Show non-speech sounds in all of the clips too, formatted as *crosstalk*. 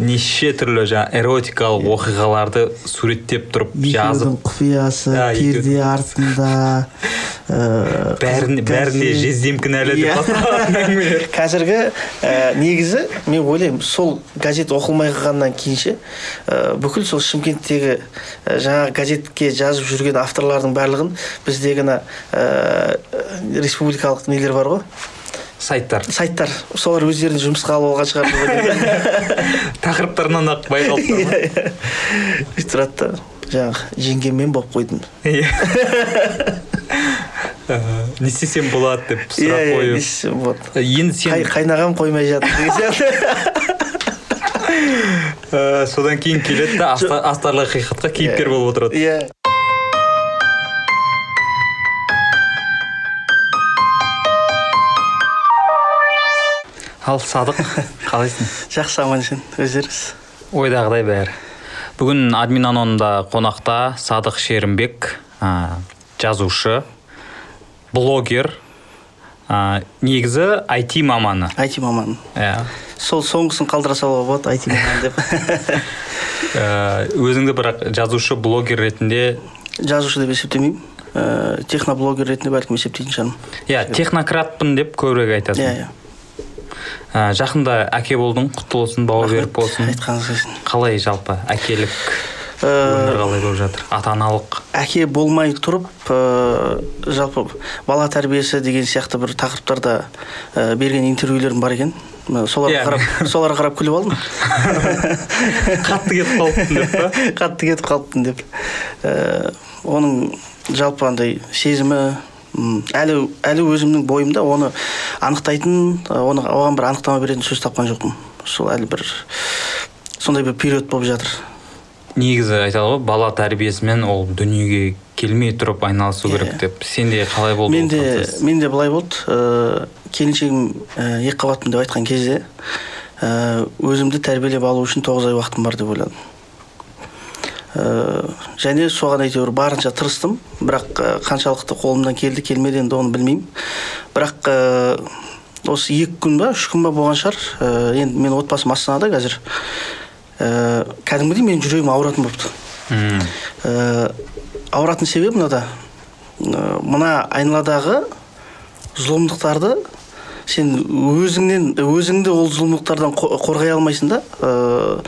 неше түрлі жаңағы эротикалық оқиғаларды суреттеп тұрып жазып құпиясы перде артында *laughs* ыыы, бәріне бәріне конфет. жездем кінәлі Иә. деп *laughs* әңгімелер қазіргі ә, негізі мен ойлаймын сол газет оқылмай қалғаннан кейінше ә, бүкіл сол шымкенттегі жаңағы газетке жазып жүрген авторлардың барлығын біздегі ана республикалық нелер бар ғой сайттар. Сайттар. Солар өздерін жұмысқа алып алған шығар. Деп *laughs* ойлаймын. тақырыптарынан ақ байқалып тұр. Ма? сөйтіп тұрады да жаңағы жеңгеммен болып қойдым. Иә. *laughs* Не істесем болады деп иә сұрақ иә қойып. несі вот енді сен Қай- қайнағам қоймай жатыр деген сияқты. *laughs* Содан кейін келеді да аста- астарлы ақиқатқа кейіпкер болып отырады. Иә. Ал садық *laughs* қалайсың? Жақсы аман есен. Өздеріңіз? Ойдағыдай бәрі. Бүгін админ анонда қонақта садық шерімбек ә, жазушы блогер ә, негізі IT маманы. Айти маман иә. Сол соңғысын қалдыра салуға болады айти маман деп. *laughs* Ә, өзіңді бірақ жазушы блогер ретінде? Жазушы деп есептемеймін. Ә, техноблогер ретінде бәлкім есептейтін шығармын. Иә технократпын деп көбірек айтасың. Иә иә. Ә, жақында әке болдың құтты болсын бауы берік болсын. Қалай жалпы әкелік Ә, өмір қалай болып жатыр? Ата аналық әке болмай тұрып ә, жалпы бала тәрбиесі деген сияқты бір тақырыптарда ә, берген интервьюлерім бар екен. Соларға Иә. қарап соларға қарап күліп алдым. *laughs* Қатты кетіп қалыппын деп па? Қатты кетіп қалыппын деп. Ә, оның жалпы андай сезімі әлі әлі өзімнің бойымда оны анықтайтын оны оған бір анықтама беретін сөз тапқан жоқпын. Сол әлі бір сондай бір период болып жатыр. Негізі айтады ғой бала тәрбиесімен ол дүниеге келмей тұрып айналысу Иә, керек деп. Сенде қалай болды ол менде менде былай болды. Ә, келіншегім ә, екі қабатпын деп айтқан кезде ә, өзімді тәрбиелеп алу үшін тоғыз ай уақытым бар деп ойладым. Ә, және соған әйтеуір барынша тырыстым. Бірақ ә, қаншалықты қолымнан келді келмеді енді оны білмеймін. Бірақ ә, осы екі күн ба үш күн ба болған шығар. Ә, енді менің отбасым астанада қазір. Ә, кәдімгідей менің жүрегім ауыратын болыпты ә, ауыратын себебі мынада. Ә, мына айналадағы зұлымдықтарды сен өзіңнен өзіңді ол зұлымдықтардан қо- қорғай алмайсың да ә,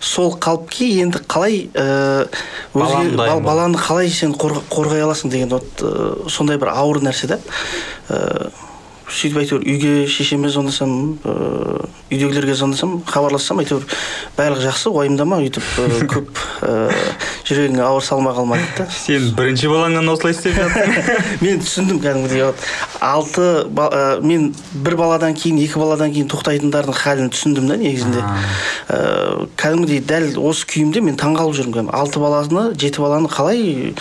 сол қалыпке енді қалай ә, дайын бал- баланы қалай сен қорға- қорғай аласың деген вот ә, сондай бір ауыр нәрсе да. Ә, сөйтіп әйтеуір үйге шешеме звондасам ә, үйдегілерге звондасам хабарлассам әйтеуір барлығы жақсы уайымдама өйтіп *laughs* көп ә, жүрегіңе ауыр салмай қалма дейді да сен бірінші балаңнан осылай істеп жатсың *laughs* мен түсіндім кәдімгідей вот. Алты ә, мен бір баладан кейін екі баладан кейін тоқтайтындардың халін түсіндім да негізінде. Ә, кәдімгідей дәл осы күйімде мен таңғалып жүрмін алты баланы жеті баланы қалай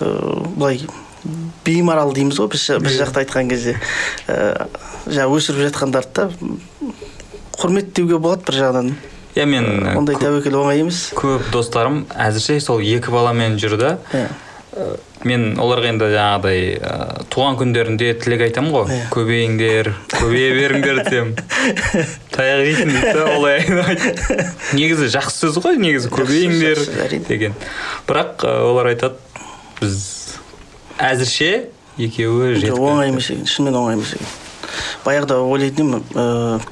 ә, былай беймарал дейміз ғой біз, біз жақта айтқан кезде. Ә, жаңағы өсіріп жатқандарды да құрмет деуге болады бір жағынан. Иә мен Ә, ондай көп, тәуекел оңай емес. көп достарым әзірше сол екі баламен жүрді. Иә. Ә, мен оларға енді жаңағыдай ә, туған күндерінде тілек айтамын ғой. Иә. көбейіңдер көбейе беріңдер десем таяқ жейсің дейді да олай негізі жақсы сөз ғой негізі көбейіңдер деген. Бірақ ә, олар айтады біз әзірше екеуі жетіп оңай емес екен шынымен оңай емес екен. Баяғыда ойлайтын едім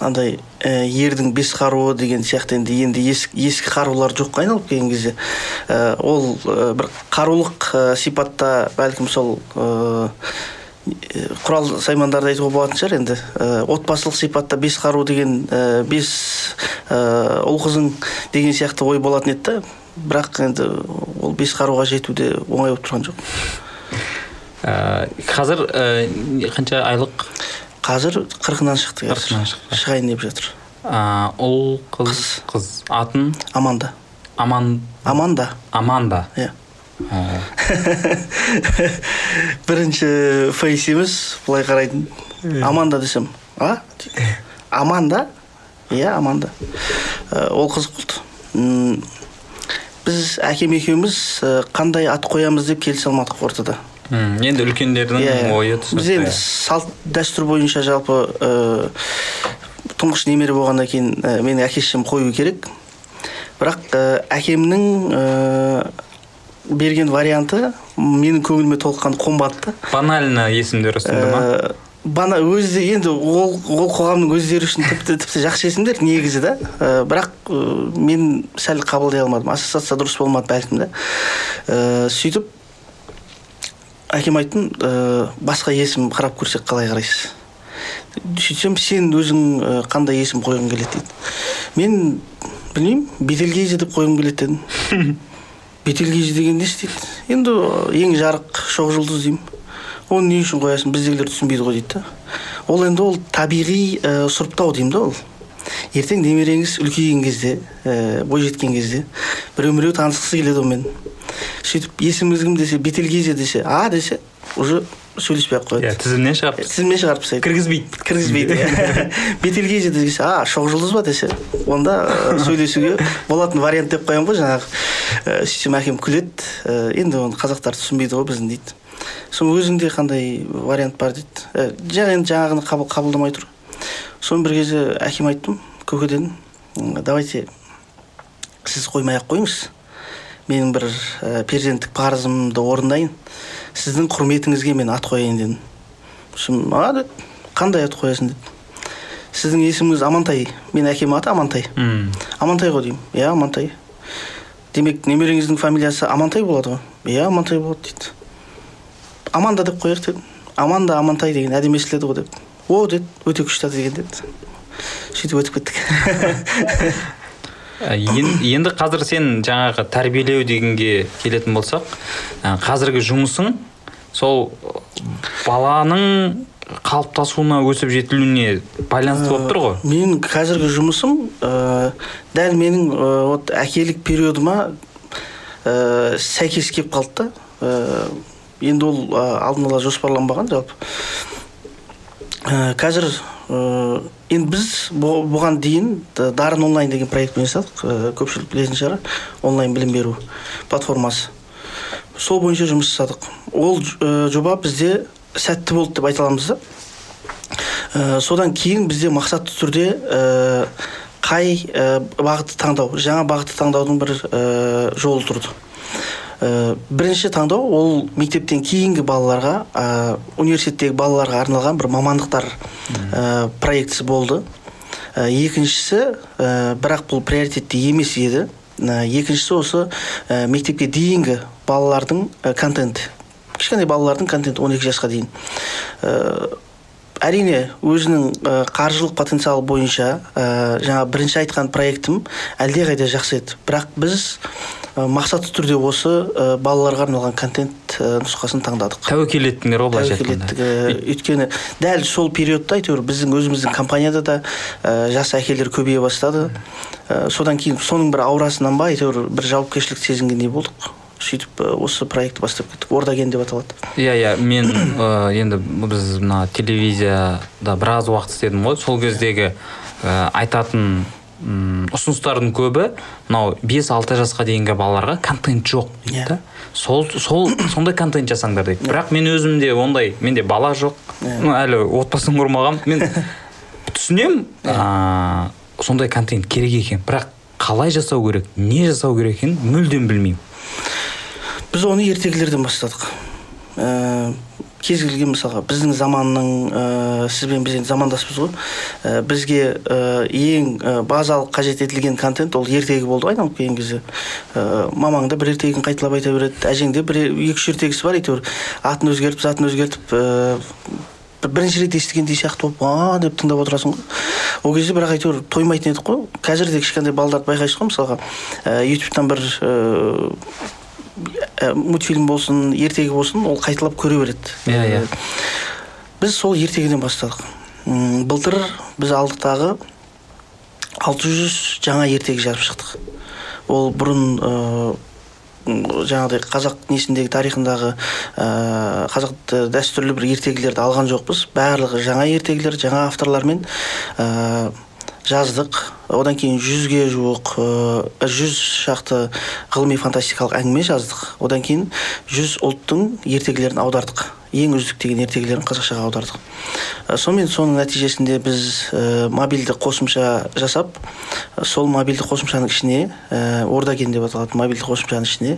андай ә, ердің бес қаруы деген сияқты енді енді ескі, ескі қарулар жоққа айналып келген кезде ә, ол ә, бір қарулық ә, сипатта бәлкім сол ә, құрал саймандарды айтуға болатын шығар енді. Ә, отбасылық сипатта бес қару деген ә, бес ә, ұл қызың деген сияқты ой болатын еді да. Бірақ енді ол бес қаруға жету де оңай болып тұрған жоқ. Ә, қазір ә, қанша айлық? Қазір қырқынан шықты. Қырқынан шықты. шығайын деп жатыр. Ә, ұл қыз қыз. атын? Аманда. Аман аманда. Аманда. Иә. Ә, *laughs* бірінші фейс емес былай қарайтын. Аманда десем. А? Аманда? Иә аманда. Ә, ол қызық болды. Біз әкем екеуміз ә, қандай ат қоямыз деп келісе алмадық ортада. Енді үлкендердің Иә, ойы біз енді салт дәстүр бойынша жалпы ә, тұңғыш немере болғаннан кейін ә, менің әке шешем қою керек. Бірақ ә, әкемнің ә, берген варианты менің көңіліме толыққан қонбады банально есімдер ұсынды ма? Бана өзі енді ол ол қоғамның өздері үшін тіпті тіпті жақсы есімдер негізі да. Ә, бірақ ә, мен сәл қабылдай алмадым. Ассоциация дұрыс болмады бәлкім да Ә, сөйтіп әкем айттым ә, басқа есім қарап көрсек қалай қарайсыз? Сөйтсем сен өзің қандай есім қойғың келеді? дейді. Мен білмеймін бетелгейзе деп қойғым келеді дедім *laughs* бетелгейзе деген несі дейді енді ең жарық шоқ жұлдыз деймін. Оны не үшін қоясың? Біздегілер түсінбейді ғой дейді да. Ол енді ол табиғи ә, сұрыптау деймін да ол. Ертең немереңіз үлкейген кезде ә, бойжеткен кезде біреу міреу танысқысы келеді онымен сөйтіп есіміңіз кім десе бетелгейзе десе а десе уже сөйлеспей ақ иә қояды тізімнен шығарып тізімнен шығарып тастайды. Кіргізбейді. Кіргізбейді. *laughs* Бетелгейзе десе а шоқ жұлдыз ба десе онда ә, сөйлесуге болатын вариант деп қоямын ғой жаңағы. Сөйтсем әкем күледі. Енді оны қазақтар түсінбейді ғой біздің дейді. Соны өзіңде қандай вариант бар дейді. Ә, жаңа енді жаңағыны қабыл, қабылдамай тұр. Соны бір кезде әкем айттым көке дедім «М, давайте сіз қоймай ақ қойыңыз. Менің бір ә, перзенттік парызымды орындайын. Сіздің құрметіңізге мен ат қояйын дедім. Сосын а деді қандай ат қоясың? деді. Сіздің есіміңіз амантай менің әкемнің аты амантай М. амантай ғой деймін. Иә амантай демек немереңіздің фамилиясы амантай болады ғой? Иә амантай болады дейді. Аманда деп қояйық дедім аманда амантай деген әдемі естіледі ғой деп. О деді өте күшті екен деді. Сөйтіп өтіп кеттік. *laughs* Ә, ен- енді қазір сен жаңағы тәрбиелеу дегенге келетін болсақ ә, қазіргі жұмысың сол баланың қалыптасуына өсіп жетілуіне байланысты болып тұр ғой. менің қазіргі жұмысым ә, дәл менің ә, вот әкелік периодыма ә, сәйкес келіп қалды да Ә, енді ол ә, алдын ала жоспарланбаған жалпы. Ә, қазір ә, енді біз бұ- бұған дейін дарын онлайн деген проектпен жасадық ә, көпшілік білетін шығар онлайн білім беру платформасы. Сол бойынша жұмыс жасадық. Ол жоба бізде сәтті болды деп айта аламыз да. Ә, содан кейін бізде мақсатты түрде ә, қай ә, бағытты таңдау жаңа бағытты таңдаудың бір жолы тұрды. Ә, бірінші таңдау ол мектептен кейінгі балаларға ә, университеттегі балаларға арналған бір мамандықтар ә, проектісі болды. Ә, екіншісі ә, бірақ бұл приоритетті емес еді. Ә, екіншісі осы ә, мектепке дейінгі балалардың ә, контенті. Кішкентай балалардың контенті 12 жасқа дейін. Ә, әрине өзінің ә, қаржылық потенциалы бойынша ә, жаңа бірінші айтқан проектім әлдеқайда жақсы еді. Бірақ біз мақсатты түрде осы ә, балаларға арналған контент ә, нұсқасын таңдадық. Тәуекел еттіңдер ғой былайша тәуекел өйткені дәл сол периодта әйтеуір біздің өзіміздің компанияда да ә, жас әкелер көбейе бастады. Ә, содан кейін соның бір аурасынан ба әйтеуір бір жауапкершілік сезінгендей болдық. Сөйтіп осы проектті бастап кеттік. Ордаген деп аталады. Иә иә мен ә, енді біз мына телевизияда біраз уақыт істедім ғой. Сол кездегі ә, айтатын ұсыныстардың көбі мынау 5-6 жасқа дейінгі балаларға контент жоқ дейді Иә. да. Сол сол сондай контент жасаңдар дейді. Бірақ мен өзімде ондай менде бала жоқ. Ну, әлі отбасын құрмағанмын мен *laughs* түсінемін ә, сондай контент керек екен. Бірақ қалай жасау керек не жасау керек екенін мүлдем білмеймін. Біз оны ертегілерден бастадық. Ә, кез келген мысалға біздің заманның ә, сізбен біз енді замандаспыз ғой. Ә, бізге ә, ең ә, базалық қажет етілген контент ол ертегі болды ғой айналып келген кезде. Ә, мамаң да бір ертегін қайталап айта береді әжең де бір екі үш ертегісі бар әйтеуір. Атын өзгертіп затын өзгертіп ә, бір- бірінші рет естігендей сияқты болып а деп тыңдап отырасың ғой ол кезде бірақ әйтеуір тоймайтын едік қой. Қазір де кішкентай балаларды байқайсыз ғой мысалға. Ә, ютубтан бір ә, ә, мультфильм болсын ертегі болсын ол қайталап көре береді. Иә, иә. Ә, біз сол ертегіден бастадық. Былтыр біз алдық тағы 600 жаңа ертегі жазып шықтық. Ол бұрын ә, жаңағыдай қазақ несіндегі тарихындағы ә, қазақ дәстүрлі бір ертегілерді алған жоқпыз. Барлығы жаңа ертегілер жаңа авторлармен ә, жаздық. Одан кейін жүзге жуық э, жүз шақты ғылыми фантастикалық әңгіме жаздық. Одан кейін жүз ұлттың ертегілерін аудардық. Ең үздік деген ертегілерін қазақшаға аудардық. Э, сонымен соның нәтижесінде біз э, мобильді қосымша жасап сол мобильді қосымшаның ішіне э, ордаген деп аталатын мобильді қосымшаның ішіне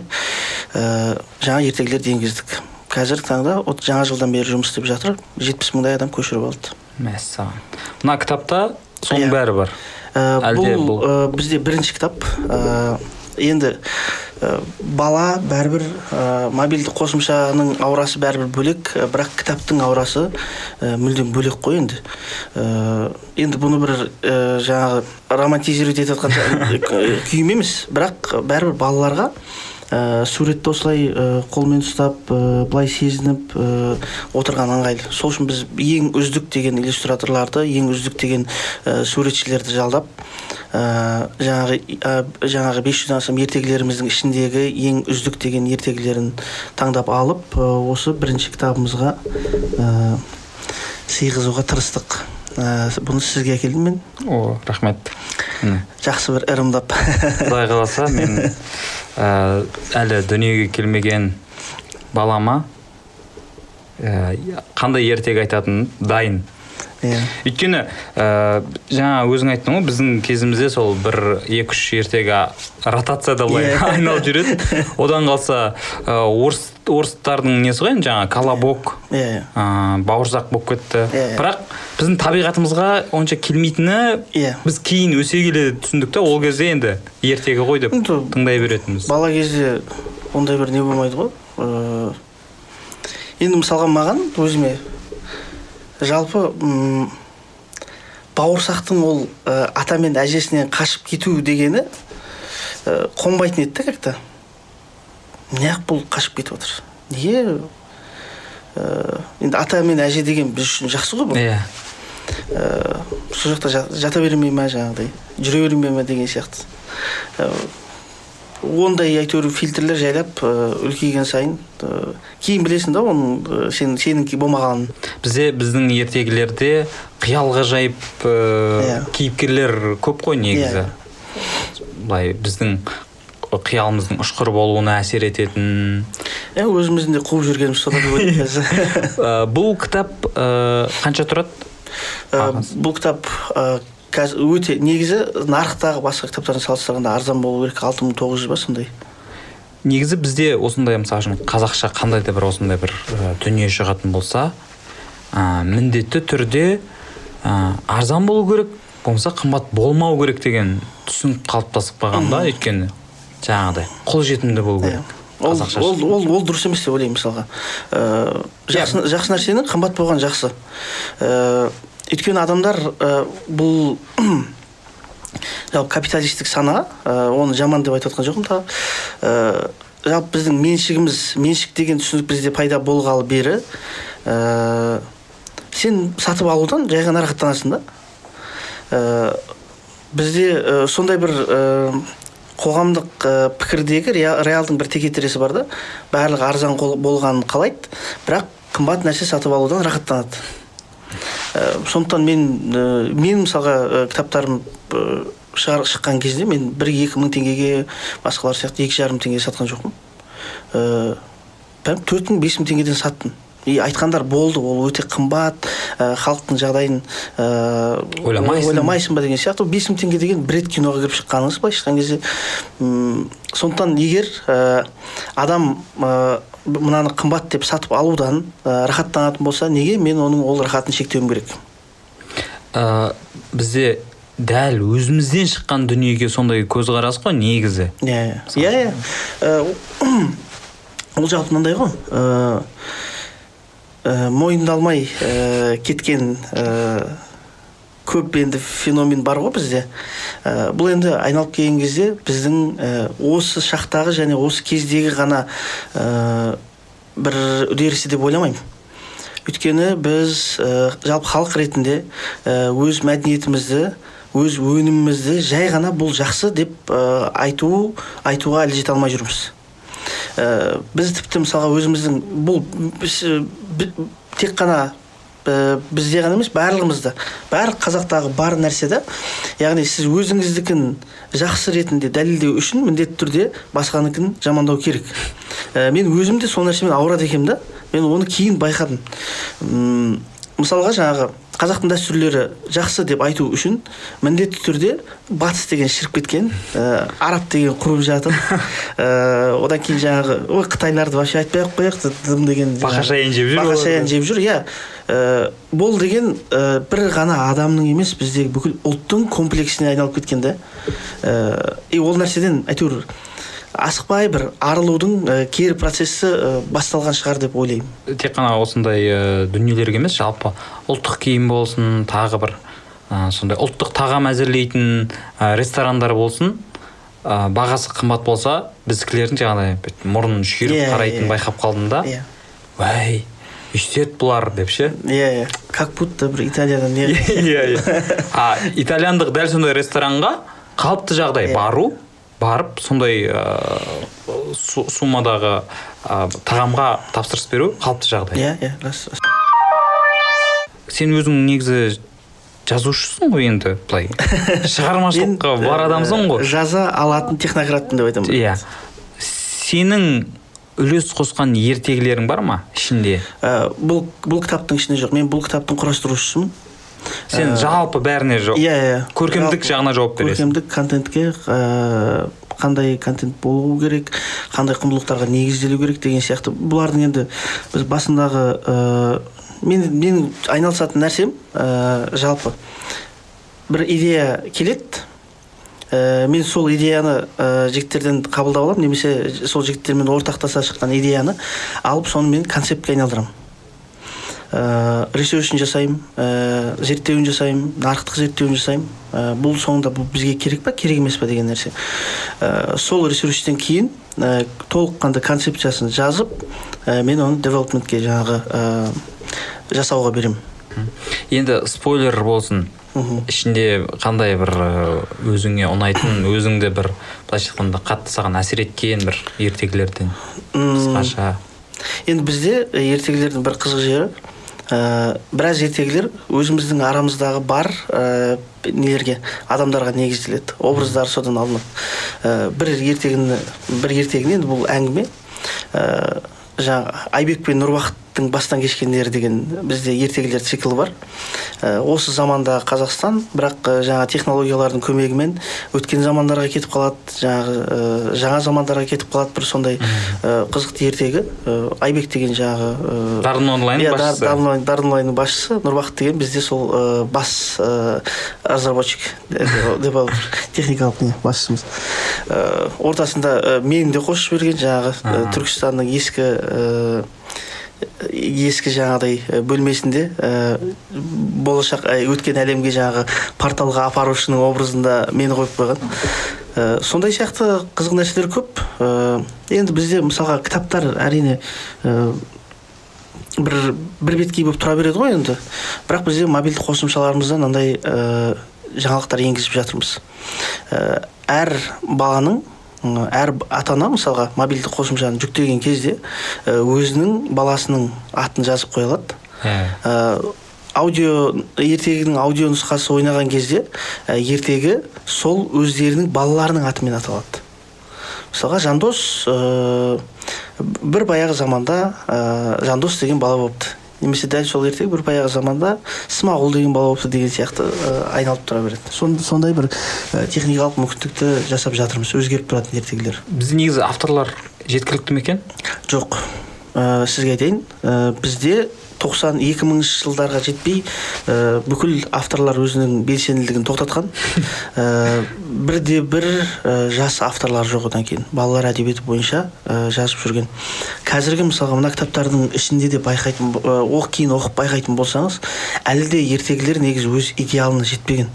э, жаңа ертегілерді енгіздік. Қазіргі таңда жаңа жылдан бері жұмыс істеп жатыр. Жетпіс мыңдай адам көшіріп алды. Мәссаған. Мына кітапта соның Иә. бәрі бар. Ә, Әлде бұл, ә, бізде бірінші кітап. Ә, енді ә, бала бәрібір ә, мобильді қосымшаның аурасы бәрібір бөлек ә, бірақ кітаптың аурасы ә, мүлдем бөлек қой енді. Ә, енді бұны бір ә, жаңағы романтизировать етіп жатқан жа- күйім емес бірақ бәрібір балаларға ә, суретті осылай ә, қолмен ұстап ә, былай сезініп ә, отырған ыңғайлы. Сол үшін біз ең үздік деген иллюстраторларды ең үздік деген ә, суретшілерді жалдап ә, жаңағы ә, жаңағы бес жүзден астам ертегілеріміздің ішіндегі ең үздік деген ертегілерін таңдап алып ә, осы бірінші кітабымызға ә, сыйғызуға тырыстық. Бұны сізге әкелдім мен. О рахмет. Жақсы бір ырымдап. Құдай қаласа мен *laughs* ә, әлі дүниеге келмеген балама ә, қандай ертегі айтатынын дайын иә. Өйткені ә, жаңа өзің айттың ғой біздің кезімізде сол бір екі үш ертегі ротацияда былай Иә. *laughs* айналып жүреді. Одан қалса ә, орыс орыстардың несі ғой енді жаңағы колобок. Иә иә. Ә, бауырсақ болып кетті. Иә, иә. бірақ біздің табиғатымызға онша келмейтіні Иә. біз кейін өсе келе түсіндік та ол кезде енді ертегі ғой деп тыңдай беретінбіз. бала кезде ондай бір не болмайды ғой. Ыыы енді мысалға маған өзіме жалпы бауырсақтың ол ә, ата мен әжесінен қашып кету дегені ә, қонбайтын еді да как то неғып бұл қашып кетіп отыр? Неге? Ә, енді ата мен әже деген біз үшін жақсы ғой бұл. Иә. Ә, сол жақта жа- жата бере ме ма жаңағыдай? жүре бере ме ма деген сияқты. Ондай әйтеуір фильтрлер жайлап ә, үлкейген сайын ә, кейін білесің да оның ә, сен сеніңки болмағанын. Бізде біздің ертегілерде қиял ғажайып ә, Иә. кейіпкерлер көп қой негізі. Иә. былай біздің қиялымыздың ұшқыр болуына әсер ететін. Ә, өзіміздің де қуып жүргеніміз сол деп ойлаймын қазір *laughs* Ә, бұл кітап қанша тұрады? Бұл кітап қазір өте негізі нарықтағы басқа кітаптармен салыстырғанда арзан болу керек алты мың тоғыз жүз ба сондай. Негізі бізде осындай мысалы үшін қазақша қандай да бір осындай бір ә, дүние шығатын болса ә, міндетті түрде ә, арзан болу керек болмаса қымбат болмау керек деген түсінік қалыптасып қалған да өйткені жаңағыдай қолжетімді болу Иә. керек ол, қазақша ол, ол, ол дұрыс емес деп ойлаймын мысалға. Ә, жақсы, жақсы нәрсенің қымбат болған жақсы. Ә, өйткені адамдар ә, бұл жалпы капиталистік сана ә, оны жаман деп айтып жатқан жоқпын тағы ә, жалпы біздің меншігіміз меншік деген түсінік бізде пайда болғалы бері ә, сен сатып алудан жай ғана рахаттанасың да. Ә, бізде ә, сондай бір қоғамдық ә, пікірдегі реал- реалдың бір текетіресі бар да. Барлығы арзан болғанын қалайды бірақ қымбат нәрсе сатып алудан рахаттанады. Сондықтан мен ә, мен мысалға ә, кітаптарым ә, шығар шыққан кезде мен бір екі мың теңгеге басқалар сияқты екі жарым теңге сатқан жоқпын. Прям төрт мың бес мың теңгеден саттым. И айтқандар болды ол өте қымбат халықтың жағдайын ә, Ойламайсың. ойламайсың ба деген сияқты. Бес мың теңге деген бір рет киноға кіріп шыққаныңыз былайша айтқан кезде сондықтан егер ә, адам ә, мынаны қымбат деп сатып алудан ә, рахаттанатын болса неге мен оның ол рахатын шектеуім керек? Ә, бізде дәл өзімізден шыққан дүниеге сондай көзқарас қой негізі. Иә иә. Иә Ә, ол жалпы мынандай ғой. Ә, ә, мойындалмай ә, кеткен ә, көп енді феномен бар ғой бізде. Ә, бұл енді айналып келген кезде біздің ә, осы шақтағы және осы кездегі ғана ә, бір үдерісі деп ойламаймын. Өйткені біз ә, жалпы халық ретінде ә, өз мәдениетімізді өз өнімімізді жай ғана бұл жақсы деп ә, айту айтуға әлі жете алмай жүрміз. Ә, біз тіпті мысалға өзіміздің бұл біз, тек қана бізде ғана емес барлығымызда барлық қазақтағы бар нәрсе да яғни сіз өзіңіздікін жақсы ретінде дәлелдеу үшін міндетті түрде басқаныкін жамандау керек. Ә, мен өзім де сол нәрсемен ауырады екенмін да мен оны кейін байқадым. Мысалға жаңағы қазақтың дәстүрлері жақсы деп айту үшін міндетті түрде батыс деген шіріп кеткен ә, араб деген құрып жатыр. Ә, *laughs* одан кейін жаңағы ой қытайларды вообще айтпай ақ қояйық дым деген Бақашаян жеп жүр бақа олар. шаян жеп жүр иә. Ә, бұл деген ә, бір ғана адамның емес біздегі бүкіл ұлттың комплексіне айналып кеткен да Ә, и ол нәрседен әйтеуір асықпай бір арылудың ә, кері процесі ә, басталған шығар деп ойлаймын. Тек қана осындай ә, дүниелерге емес жалпы ұлттық киім болсын тағы бір ә, сондай ұлттық тағам әзірлейтін ә, ресторандар болсын ә, бағасы қымбат болса біздікілердің жаңағыдай мұрнын шүйіріп Иә, қарайтынын иә. байқап қалдым да? Иә. Уәй өйстеді бұлар деп ше? Иә иә. Как будто бір италиядан не *laughs* иә иә. А итальяндық дәл сондай ресторанға қалыпты жағдай Иә. бару? Барып сондай ә, су- суммадағы ә, тағамға тапсырыс беру қалыпты жағдай. Иә иә рас рас. сен өзің негізі жазушысың ғой енді былай. *laughs* Шығармашылыққа бар ә, адамсың ғой. жаза алатын технократпын деп айтамын. Иә. Сенің үлес қосқан ертегілерің бар ма ішінде? Ә, бұл бұл кітаптың ішінде жоқ. Мен бұл кітаптың құрастырушысымын. Сен жалпы бәріне жоқ иә иә. көркемдік жағына жауап бересің. көркемдік контентке ә, қандай контент болу керек қандай құндылықтарға негізделу керек деген сияқты. Бұлардың енді біз басындағы ә, мен менің айналысатын нәрсем ә, жалпы. Бір идея келеді. Ә, мен сол идеяны ә, жігіттерден қабылдап аламын. Немесе сол жігіттермен ортақтаса шыққан идеяны алып соны мен концептке айналдырамын. Ә, ресерчін жасаймын. Ә, зерттеуін жасаймын. Нарықтық зерттеуін жасаймын. Ә, бұл соңында бұл бізге керек па? Керек емес па деген нәрсе. Ә, сол ресерчтен кейін ә, толыққанды концепциясын жазып ә, мен оны девелопментке жаңағы ә, жасауға беремін. Енді спойлер болсын. Мгм. ішінде қандай бір э, өзіңе ұнайтын *coughs* өзіңді бір былайша айтқанда қатты саған әсер еткен бір ертегілерден қысқаша? Енді бізде ертегілердің бір қызық жері ә, біраз ертегілер өзіміздің арамыздағы бар ә, нелерге адамдарға негізделеді. Образдар содан алынады. Ә, бір ертегіні бір ертегіні енді бұл әңгіме ә, жаңағы айбек пен бастан кешкендері деген бізде ертегілер циклі бар. Ә, осы заманда қазақстан бірақ ә, жаңа технологиялардың көмегімен өткен замандарға кетіп қалады жаңағы ә, жаңа замандарға кетіп қалады бір сондай қызықты ертегі айбек деген жаңағы дарын онлайн иә, Дарын онлайн- дарын онлайнның басшысы нұрбақыт деген бізде сол бас разработчик девелопер *laughs* техникалық не басшымыз. Ортасында мені де қосып жіберген жаңағы түркістанның ескі ескі жаңағыдай ә, бөлмесінде ә, болашақ ә, өткен әлемге жаңағы порталға апарушының образында мені қойып қойған. Ә, сондай сияқты қызық нәрселер көп. Ә, енді бізде мысалға кітаптар әрине ә, бір бір беткей болып тұра береді ғой енді. Бірақ бізде мобильді қосымшаларымыздан андай ә, жаңалықтар енгізіп жатырмыз. Ә, әр баланың әр ата ана мысалға мобильді қосымшаны жүктеген кезде ә, өзінің баласының атын жазып қоя алады. Ә, аудио ертегінің аудио нұсқасы ойнаған кезде ә, ертегі сол өздерінің балаларының атымен аталады. Мысалға жандос ә, бір баяғы заманда ә, жандос деген бала болыпты. Немесе дәл сол ертег бір баяғы заманда смағұл деген бала болыпты деген сияқты ә, айналып тұра береді. Сон- сондай бір ә, техникалық мүмкіндікті жасап жатырмыз өзгеріп тұратын ертегілер. Бізде негізі авторлар жеткілікті ме екен? Жоқ. Ә, сізге айтайын ә, бізде 90 2000 жылдарға жетпей ә, бүкіл авторлар өзінің белсенділігін тоқтатқан. Ә, *laughs* бірде бір ә, жас авторлар жоқ одан кейін. Балалар әдебиеті бойынша ә, жазып жүрген. Қазіргі мысалға мына кітаптардың ішінде де байқайтын ә, оқ кейін оқып байқайтын болсаңыз әлі де ертегілер негізі өз идеалына жетпеген.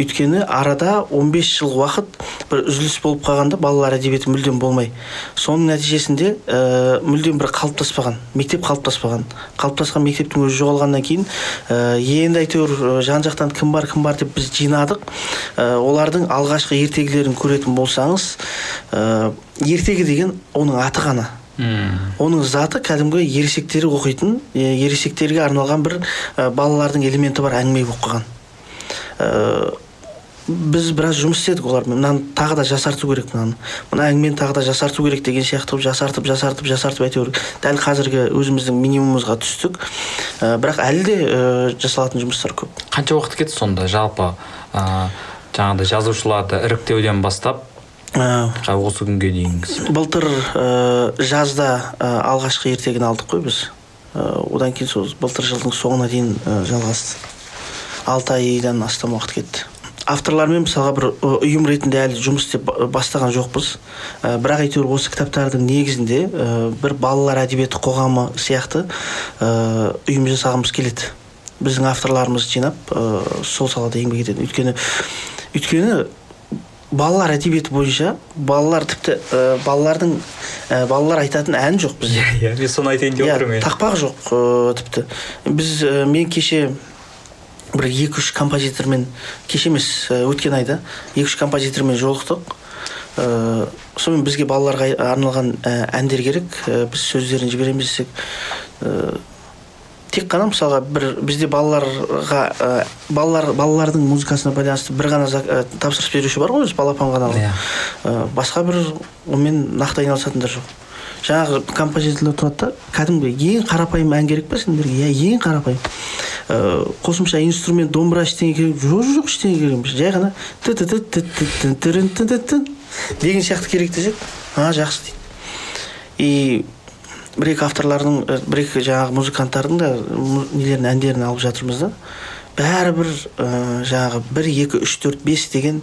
Өйткені арада 15 жыл уақыт бір үзіліс болып қалғанда балалар әдебиеті мүлдем болмай. Соның нәтижесінде ә, мүлдем бір қалыптаспаған мектеп қалыптаспаған. Қалыптасқан мектептің өзі жоғалғаннан кейін ә, енді әйтеуір ә, жан жақтан кім бар кім бар деп біз жинадық. Ә, олардың алғашқы ертегілерін көретін болсаңыз ә, ертегі деген оның аты ғана. Мм. оның заты кәдімгі ересектер оқитын ересектерге арналған бір ә, балалардың элементі бар әңгіме болып қалған. Біз біраз жұмыс істедік олармен мынаны тағы да жасарту керек мынаны. Мына әңгімені тағы да жасарту керек деген сияқты қылып жасартып жасартып жасартып әйтеуір дәл қазіргі өзіміздің минимумымызға түстік. Ә, бірақ әлі де ә, жасалатын жұмыстар көп. Қанша уақыт кетті сонда? Жалпы ә, жаңағыдай жазушыларды іріктеуден бастап Ә, осы күнге дейінгісі былтыр ә, жазда ә, алғашқы ертегіні алдық қой біз. Ә, одан кейін сол былтыр жылдың соңына дейін ә, жалғасты. Алты айдан астам уақыт кетті. Авторлармен мысалға бір ұйым ретінде әлі жұмыс істеп ба- бастаған жоқпыз. Ә, бірақ әйтеуір осы кітаптардың негізінде ә, бір балалар әдебиеті қоғамы сияқты ә, ұйым жасағымыз келеді. Біздің авторларымызды жинап ә, сол салада еңбек етеді. Өйткені өйткені балалар әдебиеті бойынша балалар тіпті ә, балалардың ә, балалар айтатын ән жоқ бізде. Иә мен соны айтайын деп иә отырмын иә. тақпақ жоқ ә, тіпті. Біз ә, мен кеше бір екі үш композитормен кеше емес ә, өткен айда екі үш композитормен жолықтық. Ә, сонымен бізге балаларға арналған ә, әндер керек. Біз сөздерін жібереміз десек тек қана мысалға бір бізде балаларға ә, балалар балалардың музыкасына байланысты бір ғана ә, тапсырыс беруші бар ғой өзі балапан каналы Иә. Ә, басқа бір онымен нақты айналысатындар жоқ. Жаңағы композиторлар тұрады да кәдімгі ең қарапайым ән керек па сендерге? Иә ең қарапайым. Ә, қосымша инструмент домбыра ештеңе керек жоқ жоқ ештеңе керек емес. Жай ғана деген сияқты керек десек а жақсы дейді. И бір екі авторлардың ә, бір екі жаңағы музыканттардың да нелерін әндерін алып жатырмыз да. Бәрібір ә, жаңағы бір екі үш төрт бес деген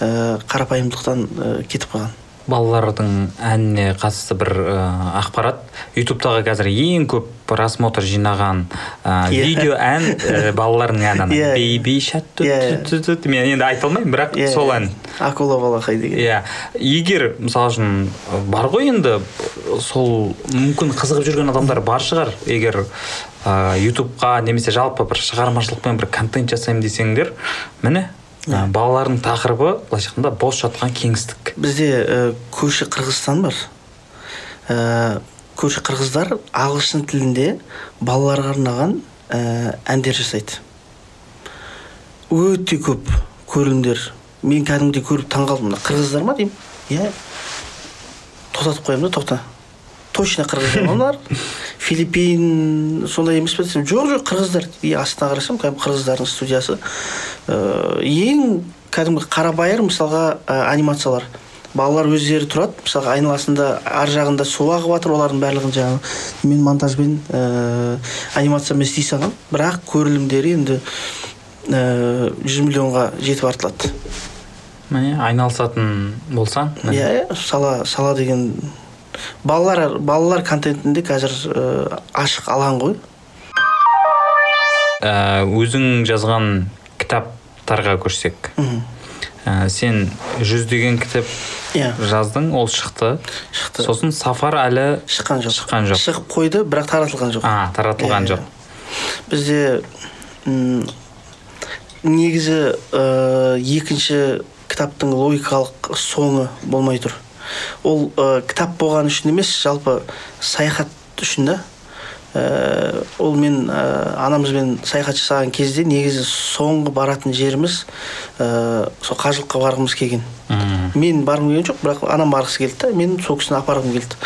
ә, қарапайымдылықтан ә, кетіп қалған. Балалардың әніне қатысты бір ә, ақпарат. Ютубтағы қазір ең көп просмотр жинаған ә, видео ән *laughs* ә, балалардың әні. Бейби түт. мен енді айта алмаймын бірақ Иә, сол ән. Акула балақай деген. Иә. Егер мысалы үшін бар ғой енді сол мүмкін қызығып жүрген адамдар бар шығар. Егер ә, ютубқа немесе жалпы бір шығармашылықпен бір контент жасаймын десеңдер міне ә, балалардың тақырыбы былайша айтқанда бос жатқан кеңістік. Бізде ә, көрші қырғызстан бар. Ә, көрші қырғыздар ағылшын тілінде балаларға арнаған ә, әндер жасайды. Өте көп көрілімдер мен кәдімгідей көріп таңқалдым мына қырғыздар ма деймін? Иә. Тоқтатып қоямын да тоқта. Точно қырғыздар ма *laughs* мыналар? Филиппин сондай емес пе десем? Жоқ жоқ қырғыздар. И астына қарасам кәдімгі қырғыздардың студиясы. Э, ең кәдімгі қарабайыр мысалға ә, анимациялар. Балалар өздері тұрады мысалға айналасында ар жағында су ағып жатыр олардың барлығын жаңағы мен монтажбен ә, анимациямен істей салғанмын бірақ көрілімдері енді ә, жүз миллионға жетіп артылады. Міне айналысатын болсаң иә иә сала сала деген балалар балалар контентінде қазір ә, ашық алаң ғой. Ә, өзің жазған кітаптарға көшсек. Ә, сен жүздеген кітап иә. жаздың ол шықты. Шықты. Сосын сафар әлі шыққан жоқ. шыққан жоқ. шығып қойды бірақ таратылған жоқ. А таратылған Иә, жоқ. Бізде м, негізі ә, екінші кітаптың логикалық соңы болмай тұр. Ол ә, кітап болған үшін емес жалпы саяхат үшін да. Ә, ол мен ә, анамызбен саяхат жасаған кезде негізі соңғы баратын жеріміз ә, сол қажылыққа барғымыз келген. Мм. мен барғым келген жоқ бірақ анам барғысы келді да мен сол кісіні апарғым келді.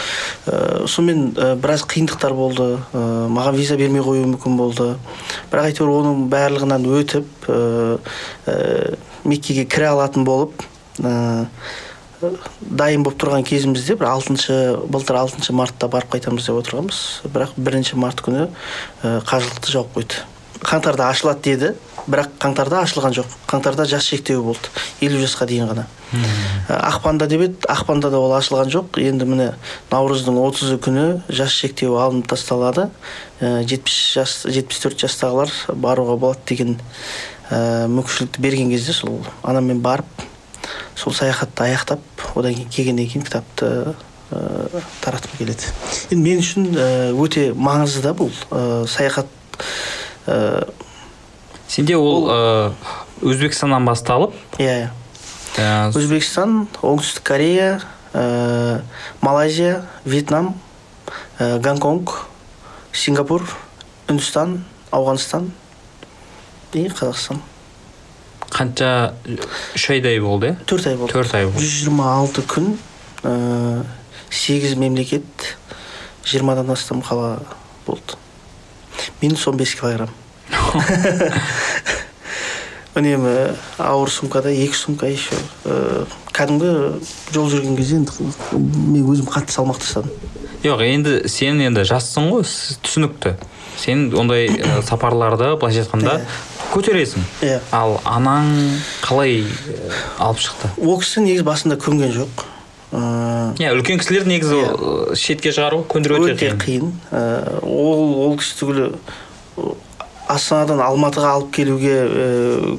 Ә, сонымен ә, біраз қиындықтар болды ә, маған виза бермей қоюы мүмкін болды. Бірақ әйтеуір оның барлығынан өтіп ә, ә, меккеге кіре алатын болып ә, дайын болып тұрған кезімізде бір алтыншы былтыр алтыншы мартта барып қайтамыз деп отырғанбыз. Бірақ бірінші март күні қажылықты жауып қойды. Қаңтарда ашылады деді бірақ қаңтарда ашылған жоқ. Қаңтарда жас шектеуі болды елу жасқа дейін ғана. Ақпанда деп еді ақпанда да ол ашылған жоқ. Енді міне наурыздың отызы күні жас шектеуі алынып тасталады. Жетпіс жас жетпіс төрт жастағылар баруға болады деген ә, мүмкіншілікті берген кезде сол анаммен барып сол саяхатты аяқтап одан кейін келгеннен кейін кітапты ә, таратқым келеді. Енді мен үшін ә, өте маңызды да бұл ә, саяхат ә, сенде ол ә, өзбекстаннан басталып иә ә, өзбекстан оңтүстік корея ә, малайзия вьетнам ә, гонконг сингапур үндістан ауғанстан и қазақстан. Қанша үш айдай болды? Иә төрт ай болды. Төрт ай болды. жүз жиырма алты күн ә, сегіз мемлекет жиырмадан астам қала болды. Минус он бес килограмм *laughs* үнемі ауыр сумкада екі сумка еще. Ә, кәдімгі жол жүрген кезде енді мен өзім қатты салмақ тастадым. Жоқ енді сен енді жассың ғой түсінікті. Сен ондай ә, сапарларды былайша айтқанда көтересің. Иә. Ал анаң қалай ә, алып шықты? Ол кісі негізі басында көнген жоқ. Ыыы иә үлкен кісілер негізі ә, шетке шығару көндіру өте өте қиын. Ол ол кісі түгілі астанадан алматыға алып келуге ә,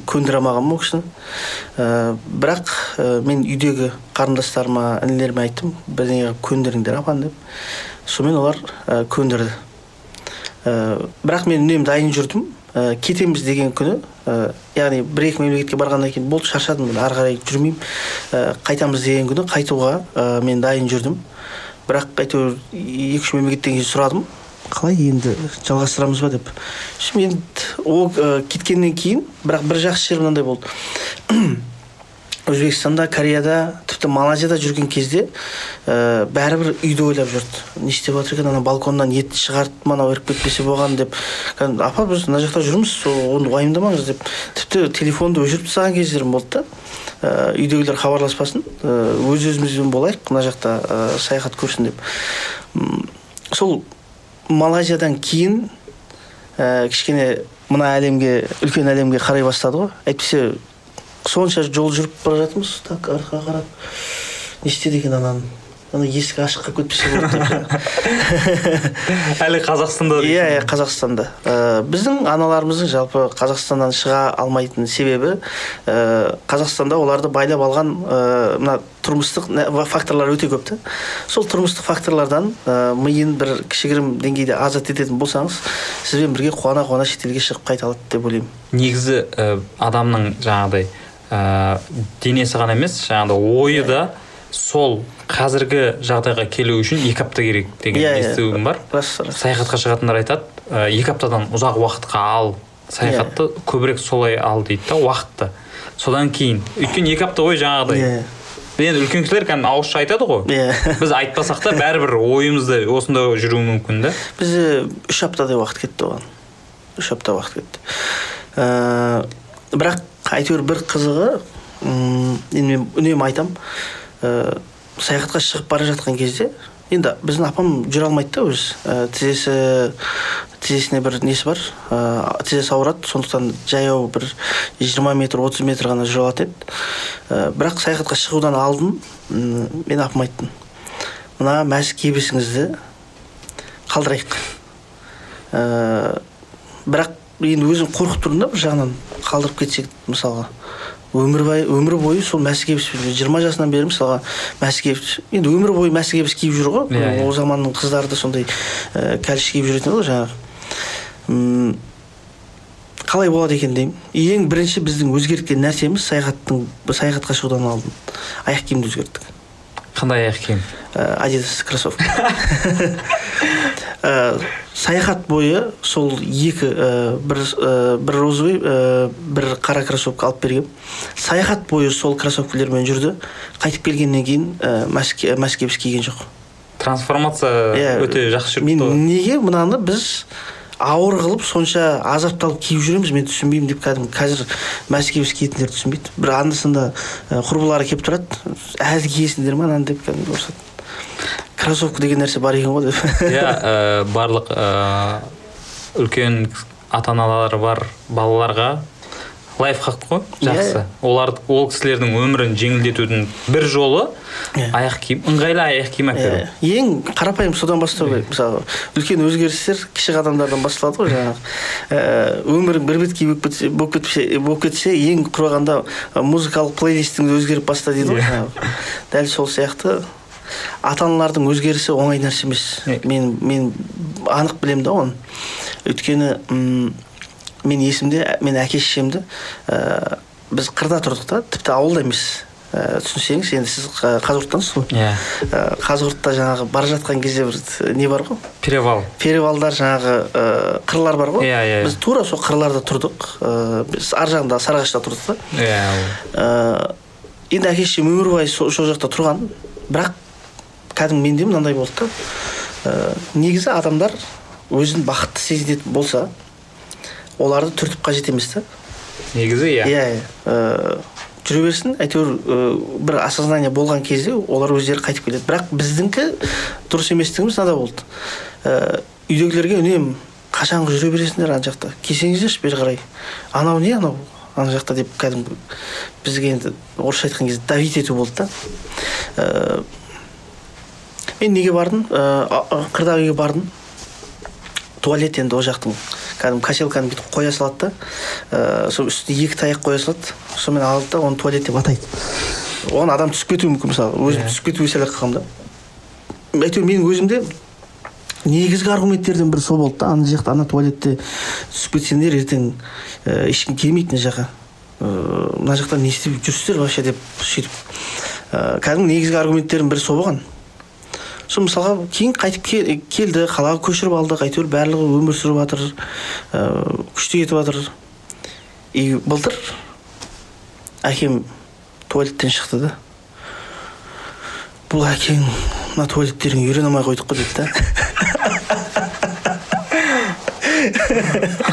көндіре алмағанмын ол кісіні. Ә, бірақ ә, мен үйдегі қарындастарыма інілеріме айттым бірдеңе қылып көндіріңдер апаны деп. Сонымен олар ә, көндірді. Ә, бірақ мен үнемі дайын жүрдім. Ә, кетеміз деген күні ә, яғни бір екі мемлекетке барғаннан кейін болды шаршадым ары қарай жүрмеймін. Ә, қайтамыз деген күні қайтуға ә, мен дайын жүрдім. Бірақ әйтеуір екі үш мемлекеттен кейін сұрадым. Қалай енді жалғастырамыз ба деп. Енді ол ә, кеткеннен кейін бірақ бір жақсы жері мынандай болды. Өзбекстанда кореяда тіпті малайзияда жүрген кезде ә, бәрібір үйді ойлап жүрді не істеп жатыр екен ана балконнан ет шығарып мынау іріп кетпесе болған деп апа біз мына жақта жүрміз оны уайымдамаңыз деп тіпті телефонды өшіріп тастаған кездерім болды да ә, үйдегілер хабарласпасын өз өзімізбен болайық мына жақта ә, саяхат көрсін деп М, сол малайзиядан кейін ә, кішкене мына әлемге үлкен әлемге қарай бастады ғой әйтпесе сонша жол жүріп бара жатырмыз. Так артқа қарап не істеді екен ананы ана есік ашық қалып кетпесе болады деп әлі қазақстанда иә иә қазақстанда. Ә, біздің аналарымыздың жалпы қазақстаннан шыға алмайтын себебі ә, қазақстанда оларды байлап алған ә, мына тұрмыстық факторлар өте көп та. Сол тұрмыстық факторлардан ә, миын бір кішігірім деңгейде азат ететін болсаңыз сізбен бірге қуана қуана шетелге шығып қайта алады деп ойлаймын. Негізі ә, адамның жаңағыдай ә, денесі ғана емес жаңағыдай ойы да сол қазіргі жағдайға келу үшін екі апта керек деген Иә, иә. естуім бар. Рас рас саяхатқа шығатындар айтады ә, екі аптадан ұзақ уақытқа ал саяхатты Иә. көбірек солай ал дейді да уақытты. Содан кейін өйткені екі апта бойы жаңағыдай. Иә енді үлкен кісілер кәдімгі ауызша айтады ғой. Иә. *laughs* Біз айтпасақ та бәрібір ойымызда осында жүруі мүмкін да. Бізде үш аптадай уақыт кетті оған. Үш апта уақыт кетті. Ә, бірақ әйтеуір бір қызығы енді мен үнемі айтамын ә, саяхатқа шығып бара жатқан кезде енді біздің апам жүре алмайды да өзі ә, тізесі тізесіне бір несі бар ә, тізесі ауырады сондықтан жаяу бір 20 метр 30 метр ғана жүре алатын еді. Ә, бірақ саяхатқа шығудан алдын мен апама айттым мына мәсі кебісіңізді қалдырайық ә, бірақ енді өзім қорқып тұрмын да бір жағынан қалдырып кетсек мысалға. Өмір бойы өмір бойы сол мәсі жиырма жасынан бері мысалға мәсі енді өмір бойы мәсі киіп жүр ғой. Иә, иә. ол заманның қыздары да сондай ә, кәліш киіп жүретін ғой жаңағы. Қалай болады екен деймін. Ең бірінші біздің өзгерткен нәрсеміз саяхаттың саяхатқа шығудан алдын аяқ киімді өзгерттік. Қандай аяқ киім адидас кроссовка. Ә, саяхат бойы сол екі ә, бір ә, бір розовый ә, бір қара кроссовка алып бергем саяхат бойы сол кроссовкалермен жүрді. Қайтып келгеннен кейін ә, мәске мәскебіс киген жоқ трансформация өте жақсы мен жүріпті ғой. неге мынаны біз ауыр қылып сонша азапталып киіп жүреміз мен түсінбеймін деп кәдімгі қазір мәскебіс киетіндер түсінбейді. Бір анда санда құрбылары келіп тұрады әлі киесіңдер ма? ананы деп кәдімгі ұрысады. Кроссовка деген нәрсе бар екен ғой деп. *laughs* Иә барлық үлкен ата аналары бар балаларға лайфхак қой. Жақсы Иә. олар ол кісілердің өмірін жеңілдетудің бір жолы Иә. аяқ киім ыңғайлы аяқ киім әперу Иә, ең қарапайым содан бастау керек мысалы үлкен өзгерістер кіші қадамдардан басталады ғой жаңағы. Ә, өмірің бір беткей болып кетсе болып кетсе ең құрығанда ә, музыкалық плейлистіңді өзгеріп баста дейді ғой Иә. дәл сол сияқты. Ата аналардың өзгерісі оңай нәрсе емес. Иә. мен мен анық білемін да оны. Өйткені мен есімде мен әке шешемді ә, біз қырда тұрдық та тіпті ауылда емес. Ә, түсінсеңіз енді сіз қа- қазығұрттансыз ғой. Иә. Ә, қазығұртта жаңағы бара жатқан кезде бір не бар ғой? Перевал. Перевалдар жаңағы ә, қырлар бар ғой. Иә, иә, иә. біз тура сол қырларда тұрдық. Ә, біз ар жағында сарыағашта тұрдық та. Иә ә, енді әке шешем өмір бойы сол сол жақта тұрған. Бірақ кәдімгі менде мынандай болды да ә, негізі адамдар өзін бақытты сезінетін болса оларды түртіп қажет емес та. Негізі иә. Иә иә. Ә, жүре берсін әйтеуір ә, бір осознание болған кезде олар өздері қайтып келеді. Бірақ біздіңкі дұрыс еместігіміз мынада болды. Ә, үйдегілерге үнемі қашанғы жүре бересіңдер ана жақта? Келсеңіздерші бері қарай. Анау не анау ана жақта? деп кәдімгі бізге енді орысша айтқан кезде давить ету болды да. Ә, мен неге бардым? Ә, қырдағы үйге бардым. Туалет енді ол жақтың. Кәдімгі качелканы бүйтіп қоя салады да ә, сол үстіне екі таяқ қоя салады сонымен алады да оны туалет деп атайды. Оған адам түсіп кетуі мүмкін мысалы өзім Иә. түсіп кетуге сәл қалғанмын да. Әйтеуір менің өзімде негізгі аргументтердің бірі сол болды да ана жақта ана туалетте түсіп кетсеңдер ертең ә, ешкім келмейді мына жаққа. Ә, мына жақта не істеп жүрсіздер вообще деп сөйтіп. Ә, кәдімгі негізгі аргументтердің бірі сол болған. Сол мысалға кейін қайтып ке- келді қалаға көшіріп алдық әйтеуір барлығы өмір сүріп жатыр ыыы күшті кетіп жатыр. И былтыр әкем туалеттен шықты да. Бұл әкең мына туалеттеріңе үйрене алмай қойдық қой деді да. *laughs*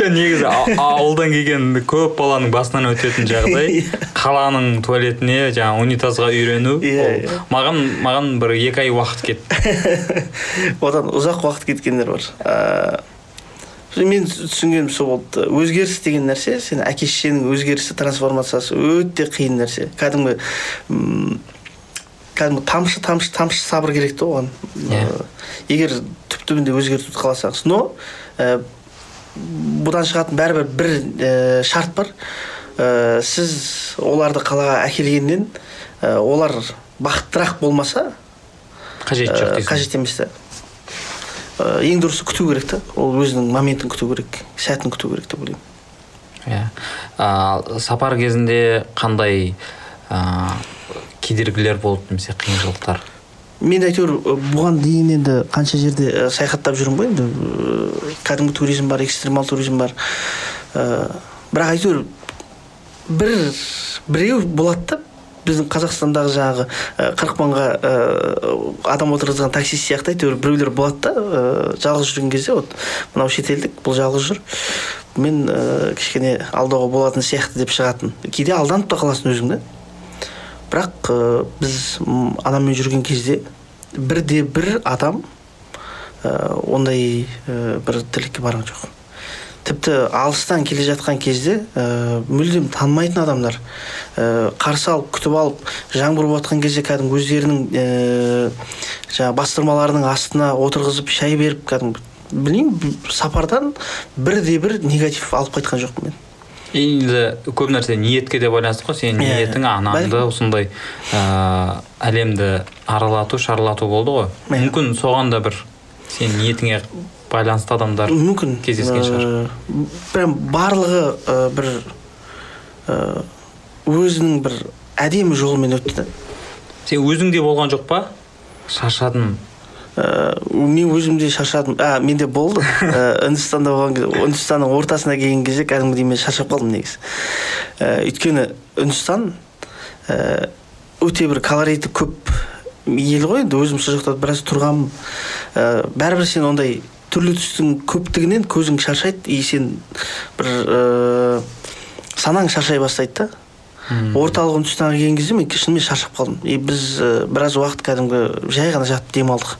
жоқ негізі ауылдан келген көп баланың басынан өтетін жағдай *laughs* қаланың туалетіне жаңағы унитазға үйрену. Иә, иә. маған маған бір екі ай уақыт кетті. *laughs* Одан ұзақ уақыт кеткендер бар. Ыыы мен түсінгенім сол болды. Өзгеріс деген нәрсе сен әке шешенің өзгерісі трансформациясы өте қиын нәрсе. Кәдімгі кәдімгі тамшы тамшы тамшы сабыр керек та оған. Иә. Егер түп түбінде өзгертуді қаласаңыз. Но бұдан шығатын бәрібір бір ә, шарт бар. Ә, сіз оларды қалаға әкелгеннен ә, олар бақыттырақ болмаса қажеті жоқ Ә, қажет емес та Ә, ең дұрысы күту керек та ол өзінің моментін күту керек сәтін күту керек деп ойлаймын. Иә. А, сапар кезінде қандай а, кедергілер болды немесе қиыншылықтар? Мен әйтеуір бұған дейін енді қанша жерде саяхаттап жүрмін ғой енді. Кәдімгі туризм бар экстремал туризм бар. Ә, бірақ әйтеуір бір біреу болады да біздің қазақстандағы жаңағы қырық мыңға ә, адам отырғызған таксист сияқты әйтеуір біреулер болады да ә, жалғыз жүрген кезде вот мынау шетелдік бұл жалғыз жүр. Мен ә, кішкене алдауға болатын сияқты деп шығатын. Кейде алданып та қаласың өзің да бірақ ә, біз м, анаммен жүрген кезде бірде бір адам ә, ондай ә, бір тірлікке барған жоқ. Тіпті алыстан келе жатқан кезде ә, мүлдем танымайтын адамдар ә, қарсы алып күтіп алып жаңбыр болып жатқан кезде кәдімгі өздерінің ә, жаңағы бастырмаларының астына отырғызып шай беріп кәдімгі білмеймін сапардан бірде бір негатив алып қайтқан жоқпын мен. Енді көп нәрсе ниетке де байланысты ғой. Сенің Иә, ниетің анаңды осындай ә, әлемді аралату шарлату болды ғой. Иә. мүмкін соған да бір сенің ниетіңе байланысты адамдар мүмкін. кездескен шығар. Прям барлығы ә, бір ә, өзінің бір әдемі жолымен өтті. Сен өзіңде болған жоқ па? Шаршадым Ә, мен өзім де шаршадым. А менде болды. Ә, *laughs* үндістанда болған кезде үндістанның ортасына келген кезде кәдімгідей мен шаршап қалдым негізі. Ә, өйткені үндістан өте бір колориті көп ел ғой. Енді өзім сол жақта біраз тұрғанмын. Ә, бәрібір сен ондай түрлі түстің көптігінен көзің шаршайды и сен бір ә, санаң шаршай бастайды да. Орталық үндістанға келген кезде мен шынымен шаршап қалдым. И біз ә, біраз уақыт кәдімгі жай ғана жатып демалдық.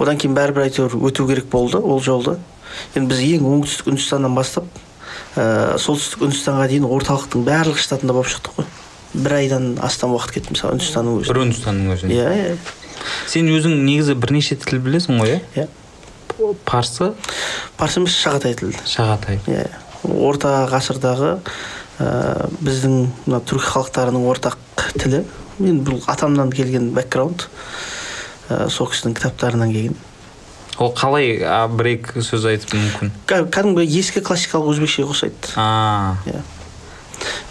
Одан кейін бәрібір әйтеуір өту керек болды ол жолды енді біз ең оңтүстік үндістаннан бастап ә, солтүстік үндістанға дейін орталықтың барлық штатында болып шықтық қой. Бір айдан астам уақыт кетті мысалы үндістанның өзінде бір үндістанның өзінде иә иә. Сен өзің негізі бірнеше тіл білесің ғой иә? Иә. Парсы парсы? Емес шағатай тілі. Шағатай. Иә орта ғасырдағы ә, біздің мына түрік халықтарының ортақ тілі. Мен бұл атамнан келген бэкграунд ә, сол кісінің кітаптарынан келген. Ол қалай а, бір екі сөз айтып мүмкін? Кә- кәдімгі ескі классикалық өзбекшеге ұқсайды а. Иә.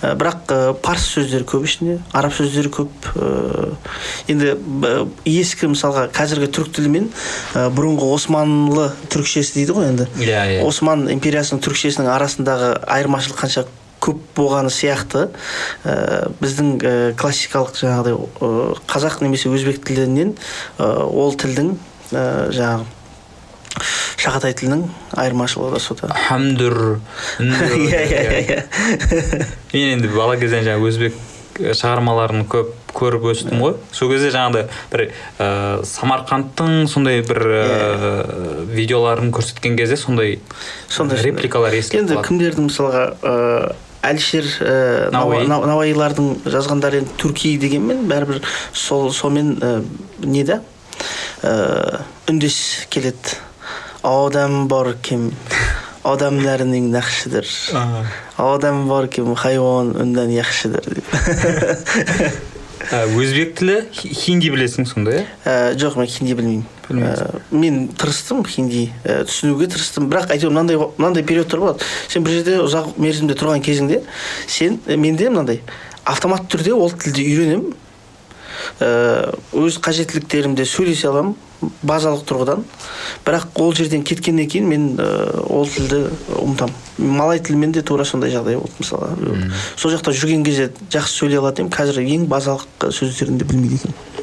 Ә, бірақ ә, парсы сөздері көп ішінде араб сөздері көп. Ә, енді ескі мысалға қазіргі түрік тілі мен ә, бұрынғы османлы түрікшесі дейді ғой енді. Иә, иә. осман империясының түрікшесінің арасындағы айырмашылық қанша көп болғаны сияқты. Ә, біздің ә, классикалық жаңағыдай ә, қазақ немесе өзбек тілінен ә, ол тілдің ә, жаңағы шағатай тілінің айырмашылығы да сода хамдүр үндүр. *laughs* иә иә иә *laughs* мен енді бала кезден жаңағы өзбек шығармаларын көп көріп өстім ғой. Сол кезде жаңағыдай бір ә, самарқандтың сондай бір ә, видеоларын көрсеткен кезде сондай Сондай- репликалар естіліп енді кімдердің мысалға ә, әлішер ә, Науаи. Науа- науаилардың жазғандары енді түрки дегенмен бәрібір сол сонымен ә, не да? Ә, үндес келеді. Адам бар кім? Адамдарының нақшыдыр. Адам бар кім? Хайуан үннен яқшыдыр деп. *laughs* Ә, өзбек тілі хи- хинди білесің сонда иә? Ә, жоқ мен хинди білмеймін. Ә, мен тырыстым хинди ә, түсінуге тырыстым. Бірақ әйтеуір мынандай мынандай периодтар болады сен бір жерде ұзақ мерзімде тұрған кезіңде сен ә, менде мынандай автоматты түрде ол тілді үйренемін. Ә, өз қажеттіліктерімде сөйлесе аламын базалық тұрғыдан. Бірақ ол жерден кеткеннен кейін мен ә, ол тілді ұмытамын. Малай тілімен де тура сондай жағдай болды мысалы. Сол жақта жүрген кезде жақсы сөйлей алатын едім. Қазір ең базалық сөздерін де білмейді екенмін.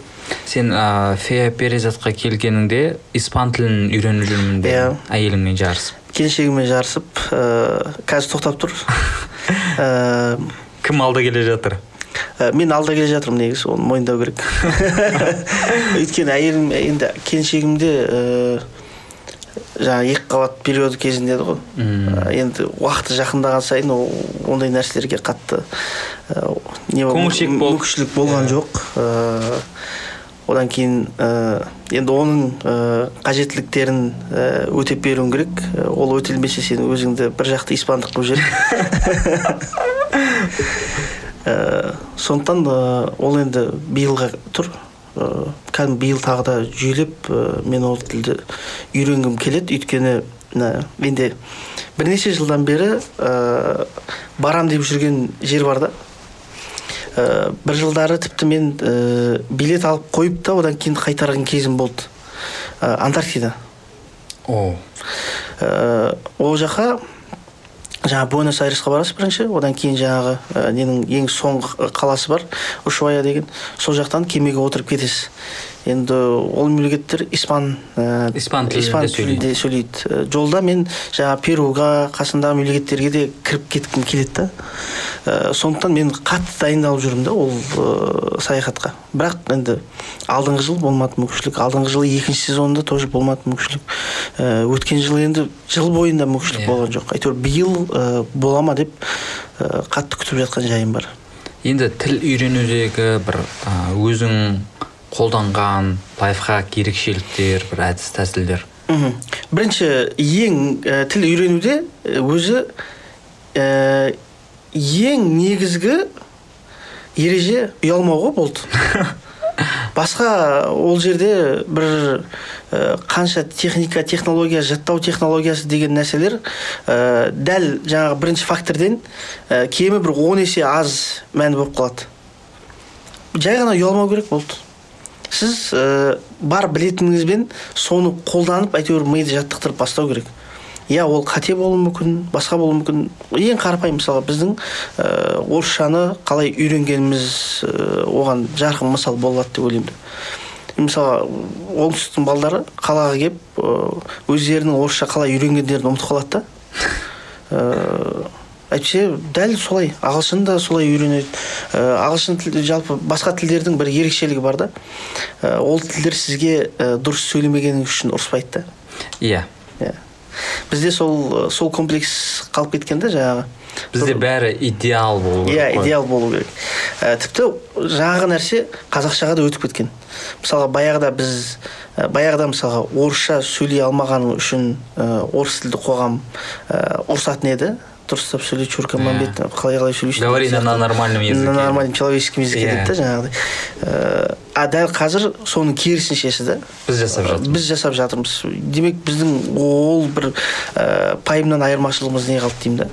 Сен ә, фея перизатқа келгеніңде испан тілін үйреніп жүрмін Иә. дедің әйеліңмен жарысып. Келіншегіммен жарысып ә, қазір тоқтап тұр. *laughs* Ә, кім алда келе жатыр? ә, мен алда келе жатырмын негізі оны мойындау керек. *laughs* Өйткені әйелім енді келіншегімде ә, жаңағы екі қабат периоды кезінде еді ғой. Ә, енді уақыты жақындаған сайын ол ондай нәрселерге қатты ә, не мүмкіншілік болған жоқ. Ә, одан кейін ә, енді оның ә, қажеттіліктерін ә, өтеп беруің керек. Ол өтелмесе сен өзіңді бір жақты испандық қылып жібереді Ә, сондықтан ә, ол енді биылға тұр. Ә, кәдімгі биыл тағы да жүйелеп ә, мен ол тілді үйренгім келеді. Өйткені менде бірнеше жылдан бері ә, барам деп жүрген жер бар да. Ә, бір жылдары тіпті мен ә, билет алып қойып та одан кейін қайтарған кезім болды. Ә, антарктида. О. Ә, ол жаққа жаңағы буэнос айресқа барасыз бірінші одан кейін жаңағы ә, ненің ең соңғы қаласы бар ушуая деген. Сол жақтан кемеге отырып кетесіз. Енді ол мемлекеттер испан ә, Испан тілінде испан сөйлейді. тілінде сөйлейді. Ә, жолда мен жаңағы перуға қасындағы мемлекеттерге де кіріп кеткім келеді да. Ә, сондықтан мен қатты дайындалып жүрмін да ол ә, саяхатқа. Бірақ енді алдыңғы жыл болмады мүмкіншілік. Алдыңғы жылы екінші сезонында тоже болмады мүмкіншілік. Ә, өткен жылы енді жыл бойында мүмкіншілік Иә. болған жоқ. Әйтеуір биыл ә, бола ма деп ә, қатты күтіп жатқан жайым бар. Енді тіл үйренудегі бір өзің қолданған лайфхак ерекшеліктер бір әдіс тәсілдер? Мхм. Бірінші ең ә, тіл үйренуде ә, өзі ә, ең негізгі ереже ұялмауға болды. *laughs* Басқа ол жерде бір ә, қанша техника технология жаттау технологиясы деген нәрселер ә, дәл жаңағы бірінші факторден ә, кемі бір он есе аз мәні болып қалады. Жай ғана ұялмау керек болды. Сіз ә, бар білетініңізбен соны қолданып әйтеуір миды жаттықтырып бастау керек. Иә ол қате болуы мүмкін басқа болуы мүмкін. Ең қарапайым мысалы біздің ә, орысшаны қалай үйренгеніміз ә, оған жарқын мысал бола алады деп ойлаймын. Мысалы оңтүстіктің балдары қалаға келіп өздерінің орысша қалай үйренгендерін ұмытып қалады да. Әйтпесе дәл солай ағылшын да солай үйренеді. Ә, ағылшын тілі жалпы басқа тілдердің бір ерекшелігі бар да. Ә, ол тілдер сізге ә, дұрыс сөйлемегеніңіз үшін ұрыспайды да. Иә. Иә. Бізде сол сол комплекс қалып кеткен да жаңағы. Бізде бәрі идеал болу иә керек қой. идеал болу керек. Ә, тіпті жаңағы нәрсе қазақшаға да өтіп кеткен. Мысалға баяғыда біз ә, баяғыда мысалға орысша сөйлей алмағаның үшін ә, орыс тілді қоғам ә, ұрысатын еді. Дұрыстап сөйле чурка Иә. мамбет қалай қалай сөйлейсің Говори на нормальном языке. на нормальном человеческом языке дейді да жаңағыдай. Ә, а дәл қазір соның керісіншесі да біз жасап жатырмыз. біз жасап жатырмыз. Демек біздің ол бір ә, пайымнан айырмашылығымыз не қалды деймін да.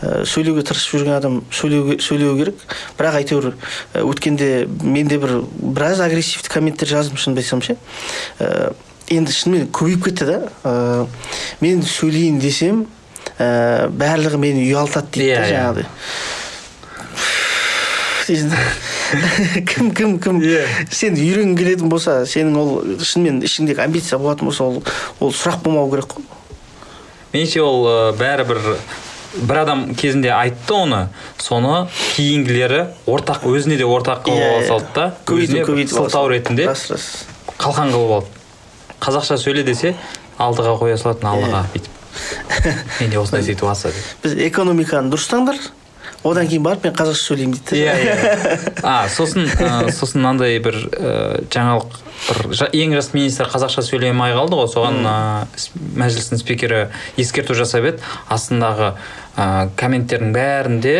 Ә, сөйлеуге тырысып жүрген адам сөйлеуге сөйлеу керек. Бірақ әйтеуір өткенде мен де бір біраз агрессивті комменттер жаздым шынымды айтсам ше. Ә, енді шынымен көбейіп кетті да. Ә, мен сөйлейін десем ә, барлығы мені ұялтады дейді Иә, да жаңағыдай кім кім кім Иә. сен үйренгің келетін болса сенің ол шынымен ішіңдегі амбиция болатын болса ол ол сұрақ болмау керек қой меніңше ол ә, бәрібір бір адам кезінде айтты оны соны кейінгілері ортақ өзіне де ортақ қылып ала салды да Көбейтіп, көбейтіп сылтау ретінде рас рас қалқан қылып алды қазақша сөйле десе алдыға қоя салатын алдыға бүйтіп *laughs* менде осындай ситуация біз экономиканы дұрыстаңдар одан кейін барып мен қазақша сөйлеймін дейді иә иә. А сосын *laughs* ә, сосын мынандай бір ә, жаңалық бір жа- ең жас министр қазақша сөйлей алмай қалды ғой. Соған ә, мәжілістің спикері ескерту жасап еді. Астындағы ә, комменттердің бәрінде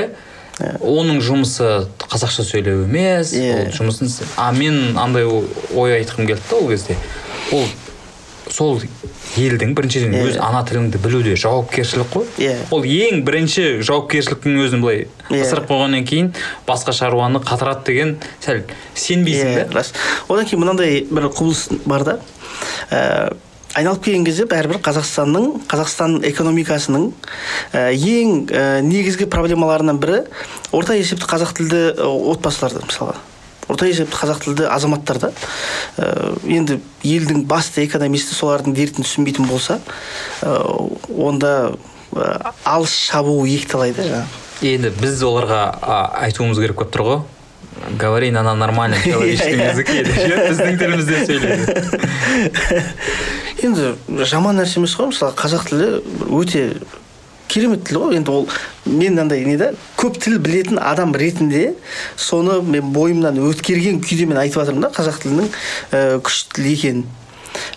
оның жұмысы қазақша сөйлеу емес Иә. ол жұмысын а мен андай ой айтқым келді да ол кезде. Ол сол елдің біріншіден өз ана тіліңді білуде жауапкершілік қой. Иә. ол ең бірінші жауапкершіліктің өзін былай Иә. ысырып қойғаннан кейін басқа шаруаны қатырады деген сәл сенбейсің иә да. рас. Одан кейін мынандай бір құбылыс бар да. Ә, айналып келген кезде бәрібір қазақстанның қазақстан экономикасының ә, ең ә, негізгі проблемаларының бірі орта есепті қазақ тілді отбасыларда мысалға орта есепті қазақ тілді азаматтарда ә, енді елдің басты экономисті солардың дертін түсінбейтін болса ә, онда ә, алыс шабуы екіталай да жаңағы. Енді біз оларға айтуымыз керек болып тұр ғой. Говори на нормальном человеческом языке біздің тілімізде сөйледі. *laughs* Енді жаман нәрсе емес қой мысалы қазақ тілі өте керемет тіл ғой енді ол. Мен андай не да көп тіл білетін адам ретінде соны мен бойымнан өткерген күйде мен айтып жатырмын да қазақ тілінің ә, күшті тіл екенін.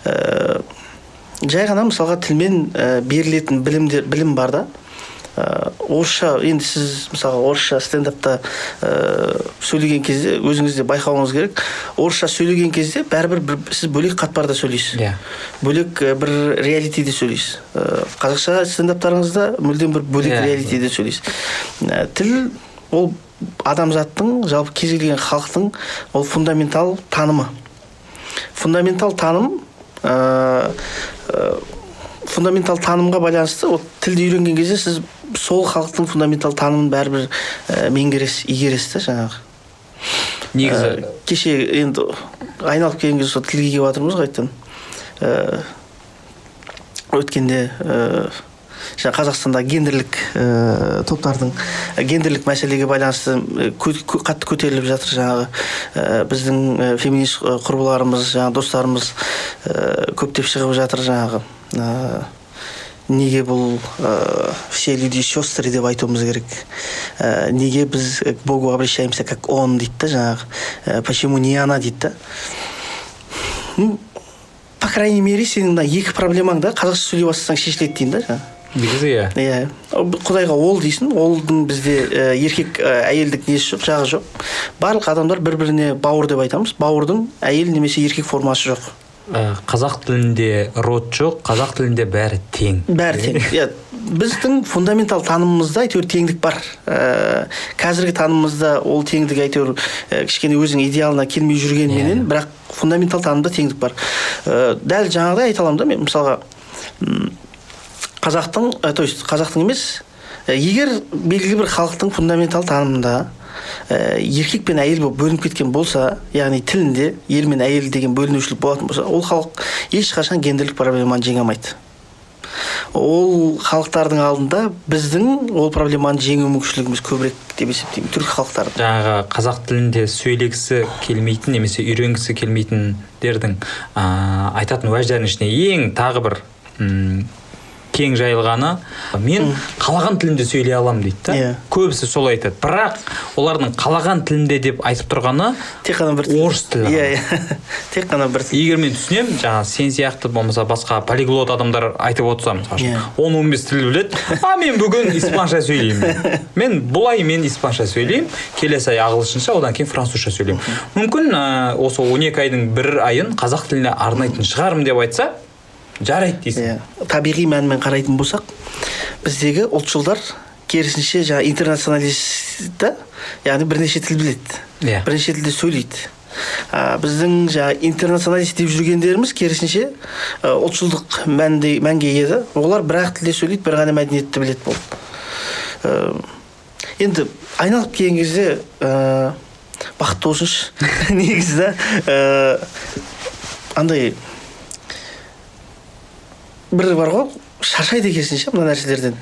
Ә, жай ғана мысалға тілмен ә, берілетін білімдер білім бар да. Орысша енді сіз мысалы орысша стендапта ә, сөйлеген кезде өзіңіз де байқауыңыз керек. Орысша сөйлеген кезде бәрібір бір, сіз бөлек қатпарда сөйлейсіз. Иә. бөлек ә, бір реалитиде сөйлейсіз. Ә, қазақша стендаптарыңызда мүлдем бір бөлек Иә. реалитиде сөйлейсіз. Ә, тіл ол адамзаттың жалпы кез келген халықтың ол фундаментал танымы. Фундаментал таным ә, фундаментал танымға байланысты ол тілді үйренген кезде сіз сол халықтың фундаментал танымын бәрібір ә, меңгересіз игересіз да жаңағы? Негізі Ә, кеше енді айналып келген кезде сол тілге келіп жатырмыз ғой қайтадан Ә, өткенде ә, жаңа қазақстанда гендерлік ә, топтардың гендерлік мәселеге байланысты қатты көтеріліп жатыр жаңағы ә, біздің феминист құрбыларымыз жаңағы достарымыз ә, көптеп шығып жатыр жаңағы. Неге бұл ә, все люди сестры деп айтуымыз керек. Ә, неге біз к богу обращаемся как он дейді да жаңағы. Ә, почему не она дейді да. Ну по крайней мере сенің мына екі проблемаң да қазақша сөйлей бастасаң шешіледі деймін да жаңағы. Негізі иә. Иә. Құдайға ол дейсің олдың бізде ә, еркек ә, әйелдік несі жоқ жағы жоқ. Барлық адамдар бір біріне бауыр деп айтамыз. Бауырдың әйел немесе еркек формасы жоқ. Қазақ тілінде род жоқ қазақ тілінде бәрі тең. Бәрі тең. Иә біздің фундаментал танымымызда әйтеуір теңдік бар. Ә, қазіргі танымымызда ол теңдік әйтеуір ә, кішкене өзің идеалына келмей жүргенменен Иә. бірақ фундаментал танымда теңдік бар. Ә, дәл жаңағыдай айта аламын да мен мысалға қазақтың ә, то есть қазақтың емес егер белгілі бір халықтың фундаментал танымында еркек пен әйел болып бөлініп кеткен болса яғни тілінде ер мен әйел деген бөлінушілік болатын болса ол халық ешқашан гендерлік проблеманы жеңе алмайды. Ол халықтардың алдында біздің ол проблеманы жеңу мүмкіншілігіміз көбірек деп есептеймін. Түркі халықтары. Жаңағы қазақ тілінде сөйлегісі келмейтін немесе үйренгісі келмейтіндердің ә, айтатын уәждерінің ішінде ең тағы бір кең жайылғаны мен қалаған тілінде сөйлей аламын дейді да. Иә. көбісі солай айтады. Бірақ олардың қалаған тілінде деп айтып тұрғаны тек қана бір орыс тілі иә иә. *laughs* Тек қана бір тіл. егер мен түсінемін жаңағы сен сияқты болмаса басқа полиглот адамдар айтып отырса мысалы Иә. үшін он он бес тіл біледі а мен бүгін испанша сөйлеймін *laughs* мен бұл ай мен испанша сөйлеймін келесі ай ағылшынша одан кейін французша сөйлеймін. Мүмкін ә, осы он екі айдың бір айын қазақ тіліне арнайтын шығармын деп айтса жарайды дейсің. Иә. Табиғи мәнімен қарайтын болсақ біздегі ұлтшылдар керісінше жаңағы интернационалист та яғни бірнеше тіл біледі. Иә. бірнеше тілде сөйлейді. А, біздің жаңағы интернационалист деп жүргендеріміз керісінше ұлтшылдық мәнде мәнге ие да олар бір ақ тілде сөйлейді бір ғана мәдениетті біледі болды Ә, енді айналып келген кезде ә, бақытты болсыншы. *laughs* Негізі да ә, андай бір бар ғой шаршайды екенсің ше мына нәрселерден.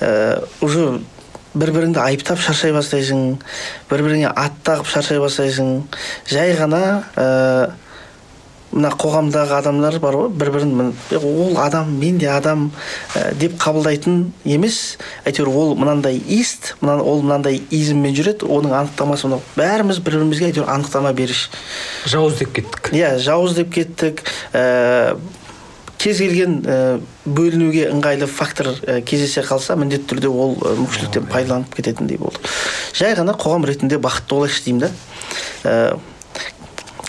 Ә, уже бір біріңді айыптап шаршай бастайсың бір біріңе ат тағып шаршай бастайсың. Жай ғана ә, мына қоғамдағы адамдар бар ғой бір бірін мін- «Е, ол адам мен де адам ә, деп қабылдайтын емес. Әйтеуір ол мынандай ист мына, ол мынандай изммен жүреді оның анықтамасы мынау. Бәріміз бір бірімізге әйтеуір анықтама беріш. Жауыз деп кеттік. Иә жауыз деп кеттік. Ә, кез келген ә, бөлінуге ыңғайлы фактор ә, кездесе қалса міндетті түрде ол ә, мүмкіншіліктен пайдаланып кететіндей болды. Жай ғана қоғам ретінде бақытты болайықшы деймін да. Ә,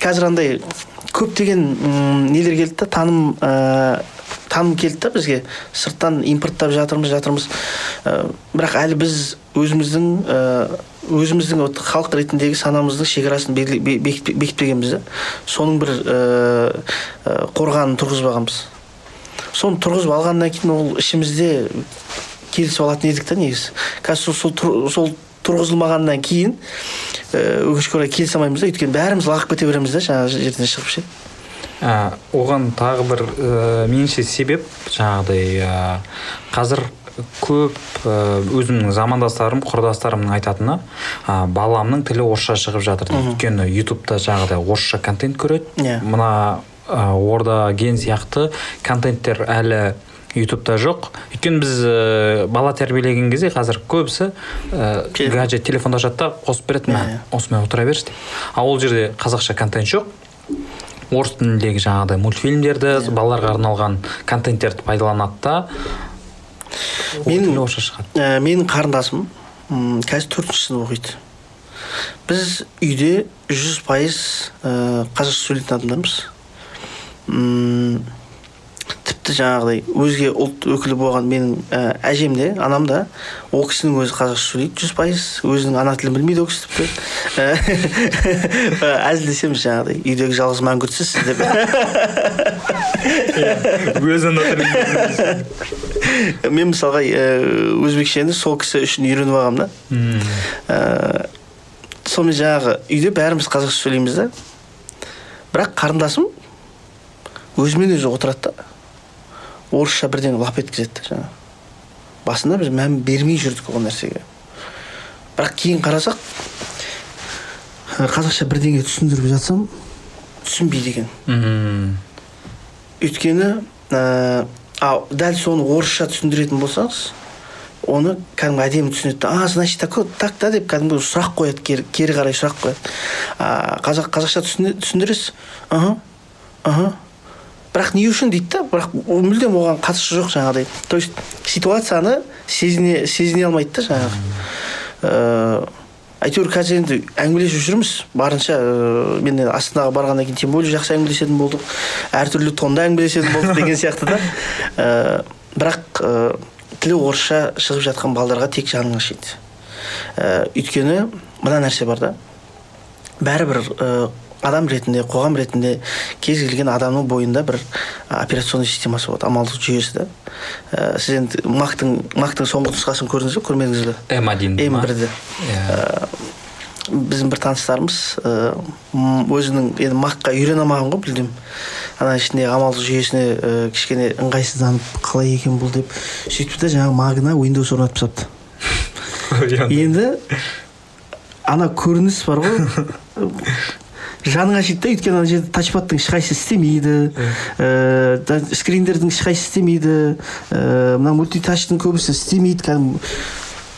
қазір андай көптеген нелер келді да таным ә, таным келді да бізге. Сырттан импорттап жатырмыз жатырмыз. Ә, бірақ әлі біз өзіміздің ә, өзіміздің вот халық ретіндегі санамыздың шекарасын бекітпегенбіз да. Соның бір ә, ә, қорғанын тұрғызбағанбыз. Соны тұрғызып алғаннан кейін ол ішімізде келісіп алатын едік та негізі. Қазір сол, сол, сол тұрғызылмағаннан кейін ә, өкінішке орай келісе алмаймыз да. Өйткені бәріміз лағып кете береміз да жаңағы жерден шығып ше. Ә, оған тағы бір ә, меніңше себеп жаңағыдай ә, қазір көп өзімнің замандастарым құрдастарымның айтатыны ә, баламның тілі орысша шығып жатыр. Дейді өйткені ютубта жаңағыдай орысша контент көреді. Иә. мына орда ген сияқты контенттер әлі ютубта жоқ. Өйткені біз ә, бала тәрбиелеген кезде қазір көбісі ә, гаджет телефонда жатады да қосып береді мә Иә. осымен отыра берші. Деп ал ол жерде қазақша контент жоқ. Орыс тіліндегі жаңағыдай мультфильмдерді балаларға арналған контенттерді пайдаланады да. Менің- тілі орысша шығады. Ә, менің қарындасым қазір төртінші сынып оқиды. Біз үйде жүз пайыз ә, қазақша сөйлейтін адамдармыз. Тіпті жаңағыдай өзге ұлт өкілі болған менің ә, әжем де анам да ол кісінің өзі қазақша сөйлейді жүз пайыз. Өзінің ана тілін білмейді ол кісі тіпті. Ә, *laughs* әзілдесеміз жаңағыдай. Үйдегі жалғыз мәңгүртсіз сіз деп. Өз ана *laughs* мен мысалға ә, өзбекшені сол кісі үшін үйреніп алғанмын да. Ә, сонымен жаңағы үйде бәріміз қазақша сөйлейміз да. Бірақ қарындасым өзімен өзі отырады да. Орысша бірден лап еткізеді да жаңағы. Басында біз мән бермей жүрдік ол нәрсеге. Бірақ кейін қарасақ қазақша бірдеңе түсіндіріп жатсам түсінбейді екен өйткені ә, а дәл соны орысша түсіндіретін болсаңыз оны кәдімгі әдемі түсінеді а значит так так да деп кәдімгі сұрақ қояды кері, кері қарай сұрақ қояды. А, қазақ қазақша түсіндіресіз? Аха аха бірақ не үшін дейді да? бірақ мүлдем оған қатысы жоқ жаңағыдай. То есть ситуацияны сезіне сезіне алмайды да жаңағы. Ыыы әйтеуір қазір енді әңгімелесіп жүрміз. Барынша ыыы мен енді астанаға барғаннан кейін тем более жақсы әңгімелесетін болдық. Әртүрлі тонда әңгімелесетін болдық деген *laughs* сияқты да. Ыыы бірақ ыыы тілі орысша шығып жатқан балдарға тек жаның ашиды. Ыыы өйткені мына нәрсе бар да. Бәрібір адам ретінде қоғам ретінде кез келген адамның бойында бір операционный системасы болады амалдық жүйесі да. Ә, сіз енді мактың мактың соңғы нұсқасын көрдіңіз бе көрмедіңіз бе? М один м бірді Иә. біздің бір таныстарымыз м, өзінің енді макқа үйрене алмаған ғой мүлдем ана ішіндегі амалдық жүйесіне ы, кішкене ыңғайсызданып қалай екен бұл деп сөйтіп та жаңағы магына windows орнатып тастапты *laughs* енді ана көрініс бар ғой. *laughs* жаның ашиды да өйткені ана жерде тачпадтың ешқайсысы істемейді ә, скриндердің ешқайсысы істемейді ә, мына мультитачтың көбісі істемейді.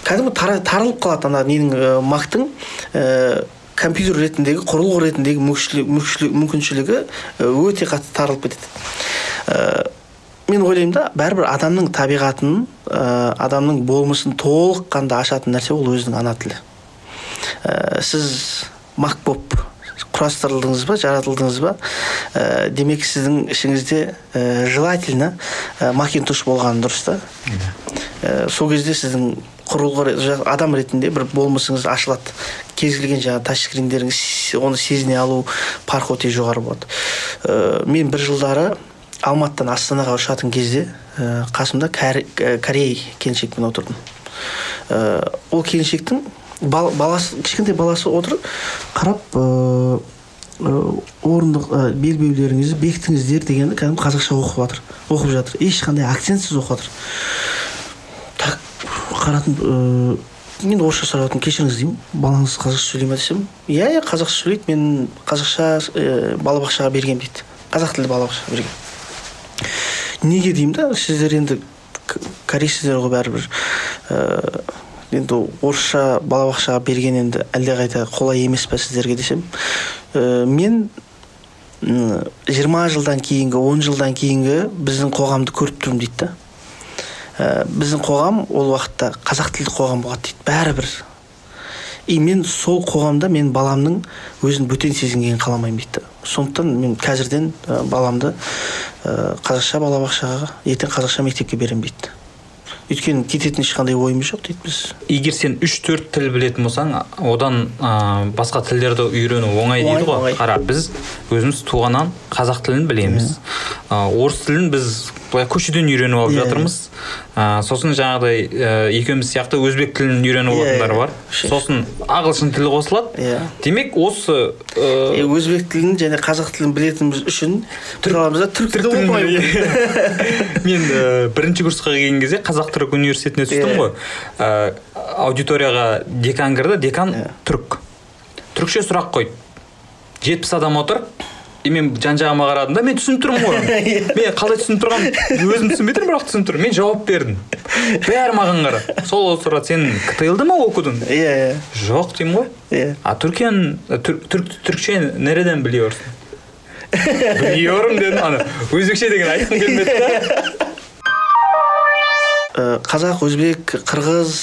Кәдімгі кәдімгі тарылып қалады ана ненің ә, мактың ә, компьютер ретіндегі құрылғы ретіндегі мүмкіншілі- мүмкіншілі- мүмкіншілігі өте қатты тарылып кетеді. Ә, мен ойлаймын да бәрібір адамның табиғатын ә, адамның болмысын толыққанды ашатын нәрсе ол өзінің ана тілі. Ә, сіз мак болып құрастырылдыңыз ба жаратылдыңыз ба? Ә, демек сіздің ішіңізде ә, желательно ә, макинтош болғаны дұрыс та? Ә, сол кезде сіздің құрылғы адам ретінде бір болмысыңыз ашылады. Кез келген жаңағы тачскриндеріңіз оны сезіне алу парқы өте жоғары болады. Э, мен бір жылдары алматыдан астанаға ұшатын кезде э, қасымда кәр- э, корей келіншекпен отырдым. Э, ол келіншектің бал- баласы кішкентай баласы отыр қарап э, э, орындық э, белбеулеріңізді бекітіңіздер дегенді кәдімгі қазақша оқып жатыр оқып жатыр. Ешқандай акцентсіз оқып жатыр. Так қарадым мен орысша сұрап жатырмын кешіріңіз деймін. Балаңыз қазақша сөйлей ма десем иә иә қазақша сөйлейді мен қазақша ә, балабақшаға бергем дейді. Қазақ тілді балабақшаға берген неге деймін да сіздер енді корейсіздер ғой бәрібір. Ә, енді орысша балабақшаға берген енді әлдеқайда қолай емес па сіздерге десем. Ә, мен жиырма жылдан кейінгі он жылдан кейінгі біздің қоғамды көріп тұрмын дейді да. Ә, біздің қоғам ол уақытта қазақ тілді қоғам болады дейді бәрібір. И мен сол қоғамда мен баламның өзін бөтен сезінгенін қаламаймын дейді сондықтан мен қазірден ә, баламды ә, қазақша балабақшаға ертең қазақша мектепке беремін дейді өйткені кететін ешқандай ойымыз жоқ дейді біз. Егер сен үш төрт тіл білетін болсаң одан ә, басқа тілдерді үйрену оңай дейді ғой. Қара біз өзіміз туғаннан қазақ тілін білеміз. Ә, орыс тілін біз былай көшеден үйреніп алып Иә, жатырмыз. Ә, сосын жаңағыдай ә, екеуміз сияқты өзбек тілін үйреніп Иә, алатындар иә. бар сосын ағылшын тілі қосылады. Иә. демек осы ә, өзбек тілін және қазақ тілін білетініміз үшін тұра аламыз да түрік *laughs* мен ә, бірінші курсқа келген кезде қазақ түрік университетіне түстім Иә. ғой. Ә, аудиторияға декан кірді. Декан Иә. түрік. Түрікше сұрақ қойды. Жетпіс адам отыр. И мен жан жағыма қарадым да мен түсініп тұрмын ғой. *laughs* Мен қалай түсініп тұрғанымды өзім түсінбей тұрмын бірақ түсініп тұрмын. Мен жауап бердім. Бәрі маған қарады. Сол сұрады сен ктл ма окудың иә иә. Жоқ деймін ғой. Иә. А түркен түр- түрк түркше nereden biliyorsun білиyorum дедім. Ана өзбекше деген айтқым келмеді да. Ә, қазақ өзбек қырғыз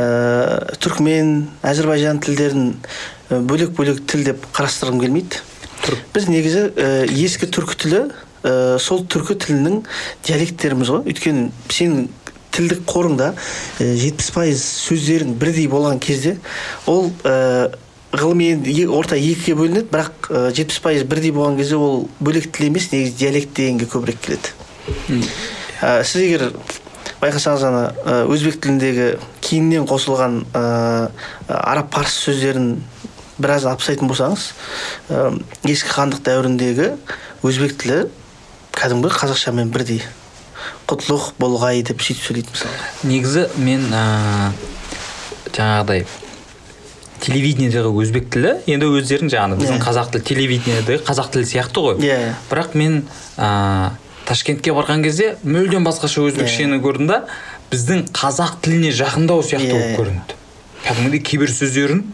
ә, түркмен әзірбайжан тілдерін бөлек бөлек тіл деп қарастырғым келмейді. Біз негізі ә, ескі түркі тілі ә, сол түркі тілінің диалекттеріміз ғой. Өйткені сенің тілдік қорыңда жетпіс пайыз сөздерің бірдей болған кезде ол ә, ғылыми орта екіге бөлінеді бірақ жетпіс пайыз бірдей болған кезде ол бөлек тіл емес негізі диалект дегенге көбірек келеді. Ә, сіз егер байқасаңыз ана өзбек тіліндегі кейіннен қосылған ә, араб парсы сөздерін біраз алып тастайтын болсаңыз ә, ескі хандық дәуіріндегі өзбек тілі кәдімгі қазақшамен бірдей құтлық болғай деп сөйтіп сөйлейді мысалы негізі мен ә, жаңағыдай телевидениедегі өзбек тілі енді өздерің жаңағы біздің Иә. қазақ тілі телевидениедегі қазақ тілі сияқты ғой Иә, иә. бірақ мен ә, ташкентке барған кезде мүлдем басқаша өзбекшені көрдім да біздің қазақ тіліне жақындау сияқты Иә, болып иә. көрінді кәдімгідей кейбір сөздерін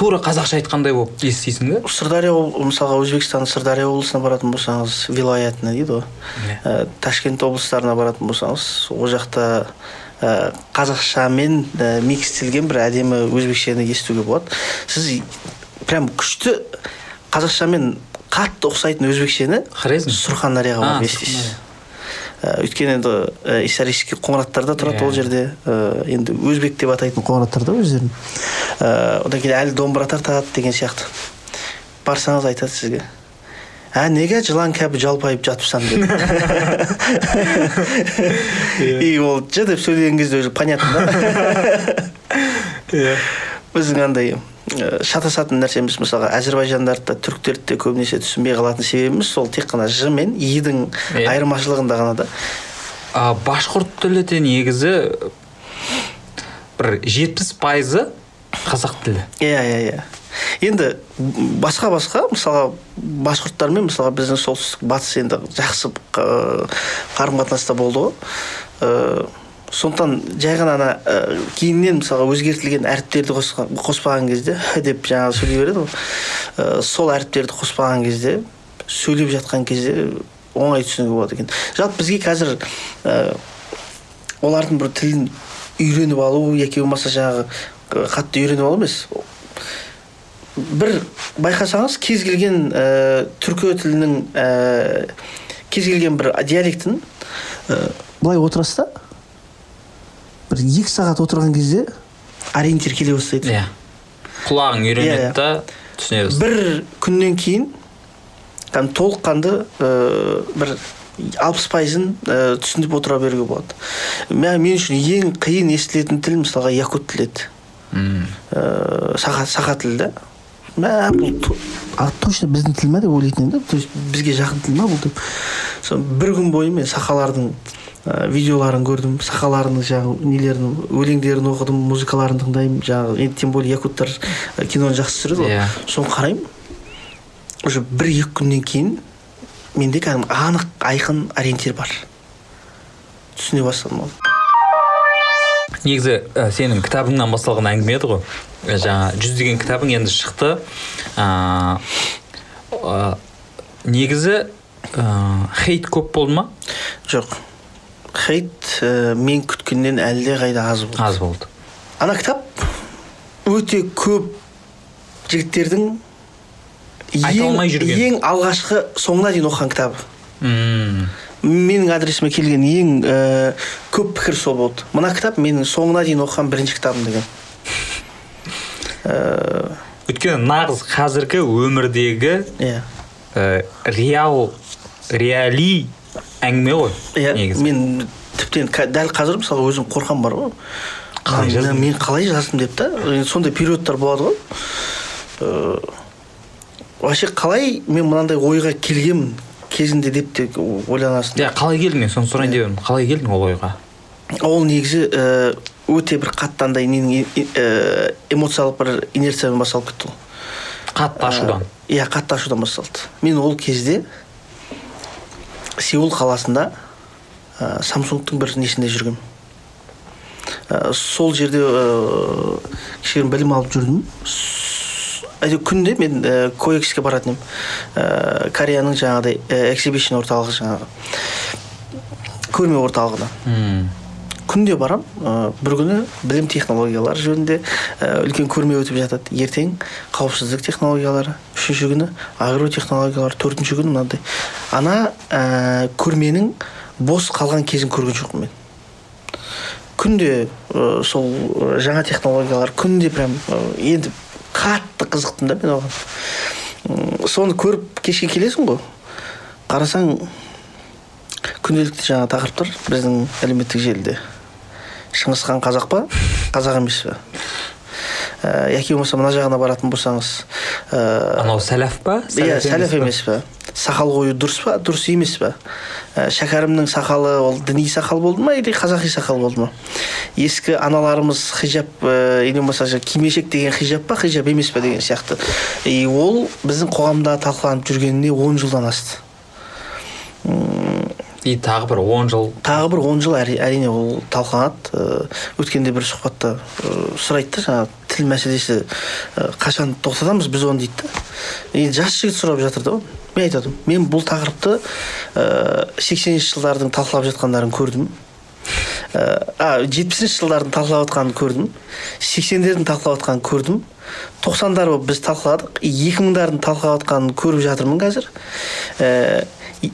тура қазақша айтқандай болып естисің да сырдария мысалға өзбекстанның сырдария облысына баратын болсаңыз вилаятына дейді ғой. Иә. Ә, ташкент облыстарына баратын болсаңыз ол жақта ә, қазақшамен ә, микстелген бір әдемі өзбекшені естуге болады. Сіз прям күшті қазақшамен қатты ұқсайтын өзбекшені хорезм? Сурхандарияға барып естисіз. Өйткені енді ә, исторический қоңыраттарда тұрады Иә. ол жерде. Ә, енді өзбек деп атайтын қоңыраттарда өздерін. Ә, одан кейін әлі домбыра тартады деген сияқты. Барсаңыз айтады сізге. Ә неге жылан кәбі жалпайып жатыпсың деп. И ол ж деп сөйлеген кезде уже понятно да. Иә. Біздің андай шатасатын нәрсеміз мысалға әзірбайжандарды да түріктерді де көбінесе түсінбей қалатын себебіміз сол тек қана ж мен и-дің айырмашылығында ғана да. А, башқұрт тілі де негізі бір жетпіс пайызы қазақ тілі. Иә иә иә. Енді басқа басқа мысалға башқұрттармен мысалға біздің солтүстік батыс енді жақсы қа- қарым қатынаста болды ғой. Сондықтан жай ғана ана ә, кейіннен мысалға өзгертілген әріптерді қоспаған кезде деп жаңағы сөйлей береді ғой. Ә, сол әріптерді қоспаған кезде сөйлеп жатқан кезде оңай түсінуге болады екен. Жалпы бізге қазір ә, олардың бір тілін үйреніп алу яки болмаса жаңағы қатты үйреніп алу емес. Бір байқасаңыз кез келген ә, түркі тілінің ә, кез келген бір диалектін ә, былай отырасыз да? Бір екі сағат отырған кезде ориентир келе бастайды. Иә. Құлағың Иә, үйренеді иә. да түсіне бастайды. Бір күннен кейін кәдімгі толыққанды ә, бір алпыс пайызын ә, түсініп отыра беруге болады. Мен үшін ең қиын естілетін тіл мысалға якут тілі еді М. ә, сақа сақа тіл да мә бұл точно біздің тіл ма деп ойлайтын едім да? То есть бізге жақын тіл ма бұл деп? Сол бір күн бойы мен сақалардың ә, видеоларын көрдім сақаларының жаңағы нелерін өлеңдерін оқыдым музыкаларын тыңдаймын жаңағы енді тем более якуттар ә, киноны жақсы түсіреді ғой. Иә. соны қараймын. Уже бір екі күннен кейін менде кәдімгі анық айқын ориентир бар. Түсіне бастадым оны негізі ә, сенің кітабыңнан басталған әңгіме еді ғой. Ә, жаңа жүздеген кітабың енді шықты. Ә, ә, негізі ә, хейт көп болды ма? Жоқ. Хейт ә, мен күткеннен әлде қайда аз болды? аз болды. Ана кітап өте көп жігіттердің Айта алмай жүрген. ең алғашқы соңына дейін оқыған кітабы. М. менің адресіме келген ең ә, көп пікір сол болды. Мына кітап менің соңына дейін оқыған бірінші кітабым деген. Ә, өйткені нағыз қазіргі өмірдегі иә. ә, реал реали әңгіме ғой иә негізі. мен тіптен дәл қазір мысалы өзім қорқам бар ғой. Қалай Мен- қалай жаздым деп та сондай периодтар болады ғой. Э, вообще қалай мен мынандай ойға келгенмін кезінде деп те ойланасың? Иә қалай келдің мен? Соны сұрайын деп едім. Қалай келдің ол ойға? Ол негізі э, өте бір қатты андай ненің э, эмоциялық бір инерциямен басталып кетті ғой қатты ашудан. Иә қатты ашудан басталды. Мен ол кезде сеул қаласында ә, самсунгтың бір несінде жүргенмін Ә, сол жерде ә, білім алып жүрдім. Әйтеуір күнде мен ә, коекске баратын едім. Ә, кореяның жаңағыдай ә, эксибишн орталығы жаңағы. Көрме орталығына. Күнде барам ә, бір күні білім технологиялары жөнінде ә, үлкен көрме өтіп жатады. Ертең қауіпсіздік технологиялары үшінші күні агротехнологиялар төртінші күні мынандай. Ана ә, көрменің бос қалған кезін көрген жоқпын мен. Күнде ә, сол жаңа технологиялар күнде прям енді қатты қызықтым да мен оған. Соны көріп кешке келесің ғой. Қарасаң күнделікті жаңа тақырыптар біздің әлеуметтік желіде. Шыңғысхан қазақ па? Қазақ емес пе? Ә, яки болмаса мына жағына баратын болсаңыз ә, анау сәләф па? Иә сәләф емес пе? сақал қою дұрыс па? Дұрыс емес пе? Ә, шәкәрімнің сақалы ол діни сақал болды ма или қазақи сақал болды ма? Ескі аналарымыз хижаб ә, или болмаса кимешек деген хижаб па? Хижаб емес пе деген сияқты. И ол біздің қоғамда талқыланып жүргеніне он жылдан асты. И тағы бір он жыл. Тағы бір он жыл әри- әрине ол талқыланады өткенде бір сұхбатта сұрайды да жаңағы тіл мәселесі қашан тоқтатамыз біз оны дейді да. Енді жас жігіт сұрап жатыр да мен айтып мен бұл тақырыпты сексенінші жылдардың талқылап жатқандарын көрдім. А жетпісінші жылдардың талқылап жатқанын көрдім. Сексендердің талқылап жатқанын көрдім. Тоқсандар болып біз талқыладық. Екі мыңдардың талқылап жатқанын көріп жатырмын қазір.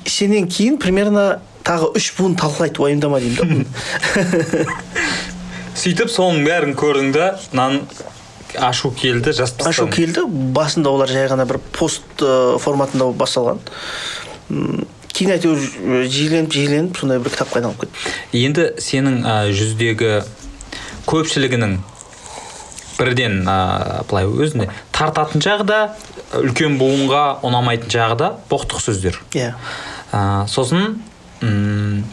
Сенен кейін примерно тағы үш буын талқылайды уайымдама деймін да. Сөйтіп соның бәрін көрдің да мынаны ашу келді жазып ашу келді басында олар жай ғана бір пост э, форматында басталған. Кейін әйтеуір э, жиіленіп жиіленіп сондай бір кітапқа айналып кетті. Енді сенің ә, жүздегі көпшілігінің бірден ә, былай өзіне тартатын жағы да үлкен буынға ұнамайтын жағы да боқтық сөздер иә ә, сосын м,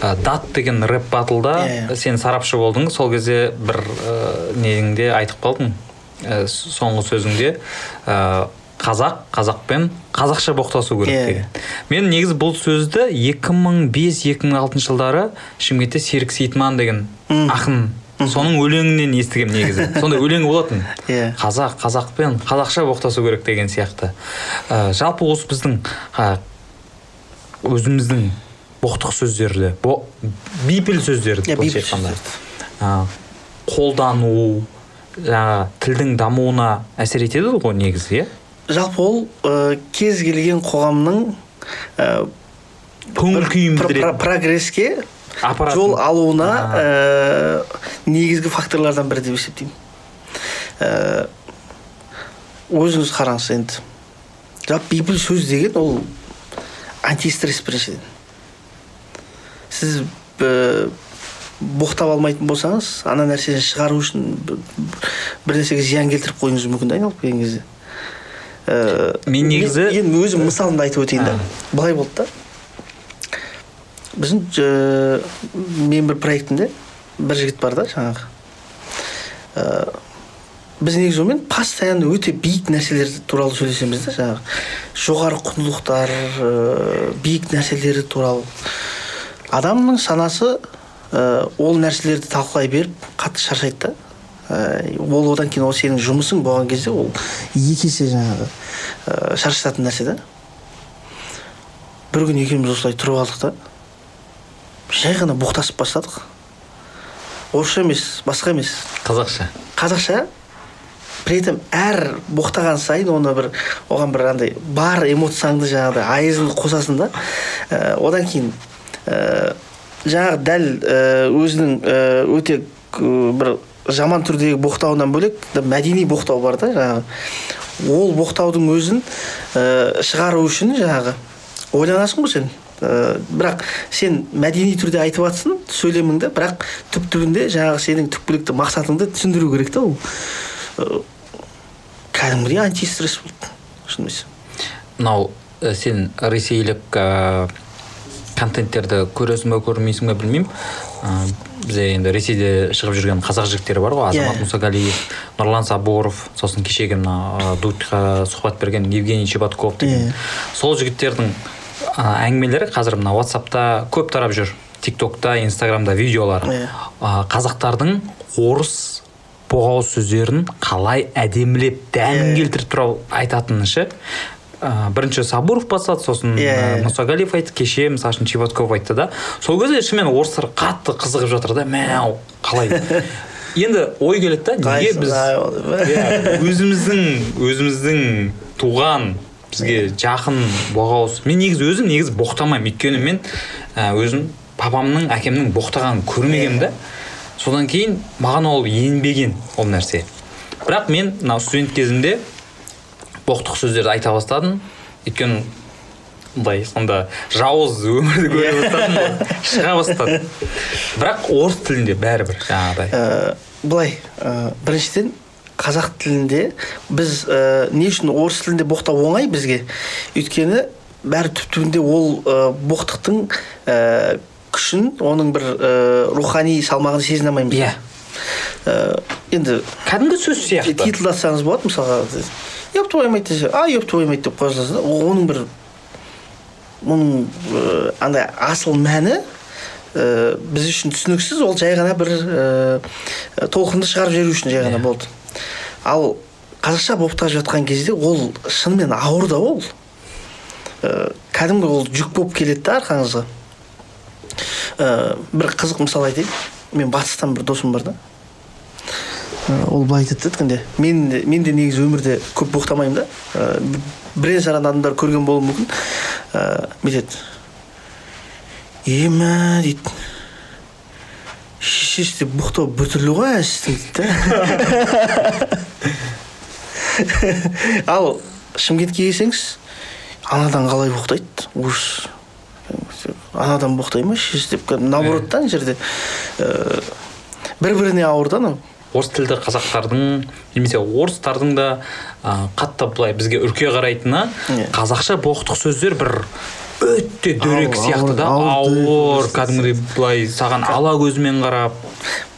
ә, дат деген рэп батлда Иә, иә. сен сарапшы болдың сол кезде бір ә, неңде айтып қалдың ә, соңғы сөзіңде ә, қазақ қазақпен қазақша боқтасу керек Иә. деген мен негізі бұл сөзді 2005-2006 жылдары шымкентте серік сейітман деген Мм. ақын соның өлеңінен естігемін негізі. *laughs* Сондай өлең болатын. Иә. қазақ қазақпен қазақша боқтасу керек деген сияқты. Ә, жалпы осы біздің ә, өзіміздің боқтық сөздерді бо, бейпіл сөздерді былайша бейпіл айтқанда ә, қолдану жаңағы тілдің дамуына әсер етеді ғой негізі иә? Жалпы ол э, кез келген қоғамның э, көңіл күйін білдіреді. прогреске аппаратын жол алуына э, негізгі факторлардан бірі деп есептеймін. Э, өзіңіз қараңыз енді. Жалпы бейпіл сөз деген ол антистресс біріншіден. Сіз э, боқтап алмайтын болсаңыз ана нәрсені шығару үшін бір нәрсеге зиян келтіріп қоюыңыз мүмкін да айналып келген кезде. Э, Мен негізі- енді өзім мысалымды айтып өтейін да былай болды да. Біздің мен бір проектімде бір жігіт бар да жаңағы. Э, біз негізі онымен постоянно өте биік нәрселер туралы сөйлесеміз да жаңағы. Жоғары құндылықтар э, биік нәрселері туралы. Адамның санасы э, ол нәрселерді талқылай беріп қатты шаршайды да. Э, ол одан кейін ол сенің жұмысың болған кезде ол екі есе жаңағы э, шаршататын нәрсе да. Бір күні екеуміз осылай тұрып алдық та. Жай ғана боқтасып бастадық. Орысша емес басқа емес. Қазақша. Қазақша. При этом әр боқтаған сайын оны бір оған бір андай бар эмоцияңды жаңағыдай айызыңды қосасың да. Ә, одан кейін ә, жаңағы дәл ә, өзінің өте бір жаман түрдегі боқтауынан бөлек мәдени боқтау бар да жаңағы. Ол боқтаудың өзін ә, шығару үшін жаңағы ойланасың ғой сен. Ә, бірақ сен мәдени түрде айтып жатрсың сөйлеміңді бірақ түп түбінде жаңағы сенің түпкілікті мақсатыңды түсіндіру керек та ол Ә, кәдімгідей антистресс болды шын десем мынау ә, сен ресейлік ә, контенттерді көресің ба көрмейсің ба білмеймін ә, бізде енді ресейде шығып жүрген қазақ жігіттері бар ғой азамат Иә. мұсагалиев нұрлан сабуров сосын кешегі мына дудьқа сұхбат берген евгений чеботков деген Иә. сол жігіттердің ә, әңгімелері қазір мына ватсапта көп тарап жүр тиктокта инстаграмда видеолары Иә. ә, қазақтардың орыс боғауыз сөздерін қалай әдемілеп дәмін Иә. келтіріп тұрып айтатыны ше ә, бірінші сабуров бастады сосын Иә, ә, иә. мұсагалиев айтты кеше мысалы үшін чеботков айтты да сол кезде шынымен орыстар қатты қызығып жатыр да мәу қалай *laughs* енді ой келеді да неге біз өзіміздің өзіміздің туған бізге жақын боғауыз мен негізі өзім негізі боқтамаймын. Өйткені мен ә, өзім папамның әкемнің боқтағанын көрмегенмін да. Содан кейін маған ол енбеген ол нәрсе. Бірақ мен мынау студент кезімде боқтық сөздерді айта бастадым. Өйткені былай сонда жауыз өмірді көре бастадым ғой, шыға бастады бірақ орыс тілінде бәрібір жаңағыдай. Ә, былай ә, біріншіден қазақ тілінде біз ә, не үшін орыс тілінде боқтау оңай бізге? Өйткені бәрі түп түбінде ол ә, боқтықтың ә, күшін оның бір ә, рухани салмағын сезіне алмаймыз. Иә. Ә, енді кәдімгі сөз сияқты. титулдасаңыз болады мысалға. Твою мать десе а твою мать деп қоя саласыз да оның бір оның ә, андай асыл мәні ә, біз үшін түсініксіз. Ол жай ғана бір ә, толқынды шығарып жіберу үшін жай ғана Иә. болды. Ал қазақша боқтап жатқан кезде ол шынымен ауыр да ол. Ә, кәдімгі ол жүк болып келеді да арқаңызға. Ә, бір қызық мысал айтайын. Мен батыстан бір досым бар да. Ә, ол былай айтады да мен мен де негізі өмірде көп боқтамаймын да. Ә, бірен саран адамдар көрген болуы мүмкін ә, бүйтеді ема дейді. Шешесі деп боқтау біртүрлі ғой әсістің дейді да ал шымкентке келсеңіз анадан қалай боқтайды ужас анадан боқтай ма шешесі деп кәдімгі наоборот та ана жерде ә, бір біріне ауыр да анау орыс тілді қазақтардың немесе орыстардың да ә, қатты былай бізге үрке қарайтыны қазақша боқтық сөздер бір өте дөрекі сияқты да. ауыр, кәдімгідей былай саған ала көзімен қарап.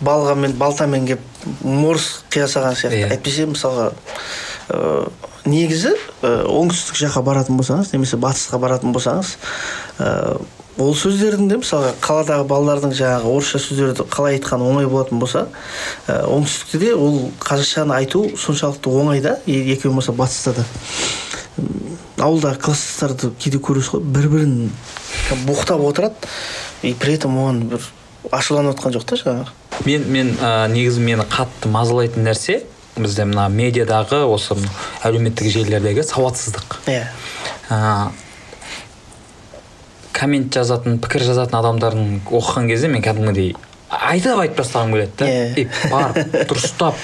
Балғамен балтамен келіп морс қиясаған сияқты. Иә. әйтпесе мысалға ә, негізі ә, оңтүстік жаққа баратын болсаңыз немесе батысқа баратын болсаңыз ә, ол сөздердің де мысалға қаладағы балалардың жаңағы орысша сөздерді қалай айтқан оңай болатын болса ә, оңтүстікте де ол қазақшаны айту соншалықты оңай да е- екі болмаса батыста да. Ауылдағы класстастарды кейде көресіз ғой бір бірін боқтап отырады. И при этом оған бір ашуланып отқан жоқ та жаңағы. Мен мен ә, негізі мені қатты мазалайтын нәрсе бізде мына медиадағы осы әлеуметтік желілердегі сауатсыздық. Иә. Ә, коммент жазатын пікір жазатын адамдардың оқыған кезде мен кәдімгідей айтып айтып тастағым келеді да. Иә. «Ей, барып дұрыстап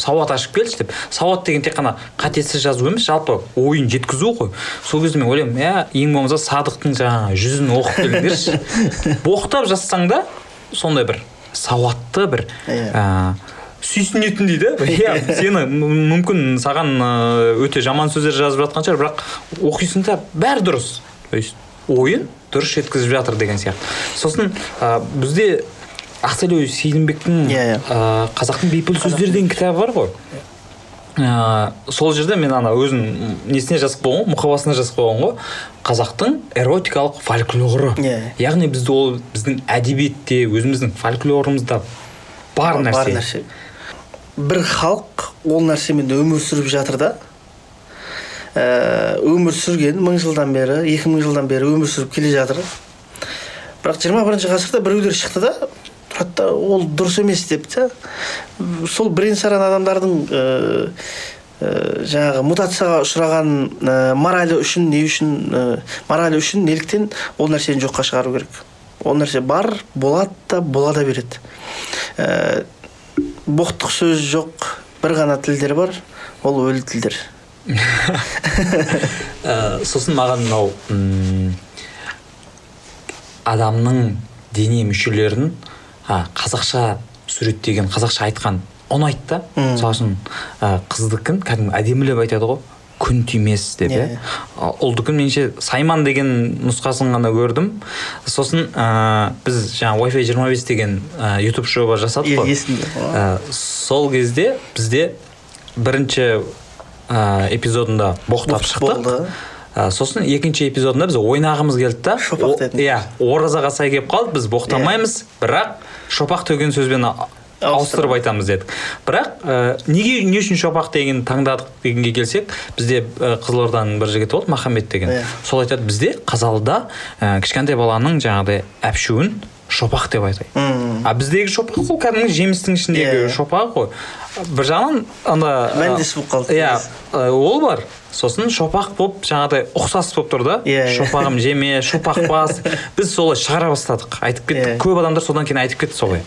сауат ашып келші деп. Сауат деген тек қана қатесіз жазу емес жалпы ойын жеткізу ғой. Сол кезде мен ойлаймын иә ең болмаса садықтың жаңағы жүзін оқып келіңдерші *laughs* боқтап жазсаң да сондай бір сауатты бір Иә. ә, сүйсінетіндей да иә сені мүмкін саған ә, өте жаман сөздер жазып жатқан шығар бірақ оқисың да бәрі дұрыс. То есть ойын дұрыс жеткізіп жатыр деген сияқты. Сосын ә, бізде ақселеу сейдімбектің Иә, иә. ә, қазақтың бейпіл сөздері деген кітабы бар ғой. Ә, сол жерде мен ана өзім несіне жазып қойған ғой мұқабасына жазып қойған ғой. Қазақтың эротикалық фольклоры. Иә. яғни бізде ол біздің әдебиетте өзіміздің фольклорымызда бар нәрсе бар нәрсе. бір халық ол нәрсемен өмір сүріп жатыр да. Ә, өмір сүрген мың жылдан бері екі мың жылдан бері өмір сүріп келе жатыр. Бірақ 21 бірінші ғасырда біреулер шықты да да ол дұрыс емес деп та сол бірен саран адамдардың ә, жаңағы мутацияға ұшыраған ә, моралі үшін не үшін ә, моралі үшін неліктен ол нәрсені жоққа шығару керек. Ол нәрсе бар болады да бола да береді. Ә, боқтық сөз жоқ бір ғана тілдер бар ол өлі тілдер. Ә, *laughs* сосын маған мынау адамның дене мүшелерін а, қазақша суреттеген қазақша айтқан ұнайды да мысалы үшін ә, қыздікін кәдімгі әдемілеп айтады ғой. Күн тимес деп иә. Иә. А, ұлдікін меніңше сайман деген нұсқасын ғана көрдім. Сосын ә, біз жаңа wi fi 25 деген ә, ютуб жоба жасадық қой. есімде. Ә, сол кезде бізде бірінші ә, эпизодында боқтап шықтық. Ә, сосын екінші эпизодында біз ойнағымыз келді да. Шопақ иә оразаға сай келіп қалды. Біз боқтамаймыз. Бірақ шопақ деген сөзбен ауыстырып айтамыз дедік бірақ ә, неге не үшін шопақ деген таңдадық дегенге келсек бізде ә, қызылорданың бір жігіті болды махамбет деген Иә. сол айтады бізде қазалыда ә, кішкентай баланың жаңағыдай әпшуін шопақ деп айтайды Мм. а біздегі шопақ ол кәдімгі жемістің ішіндегі Иә, иә. шопақ қой бір жағынан анда Мәндес болып қалды. иә ол бар сосын шопақ болып жаңағыдай ұқсас болып тұр да. Иә, иә. шопағым жеме шопақ бас. Біз солай шығара бастадық. Айтып кеттік Иә. көп адамдар содан кейін айтып кетті солай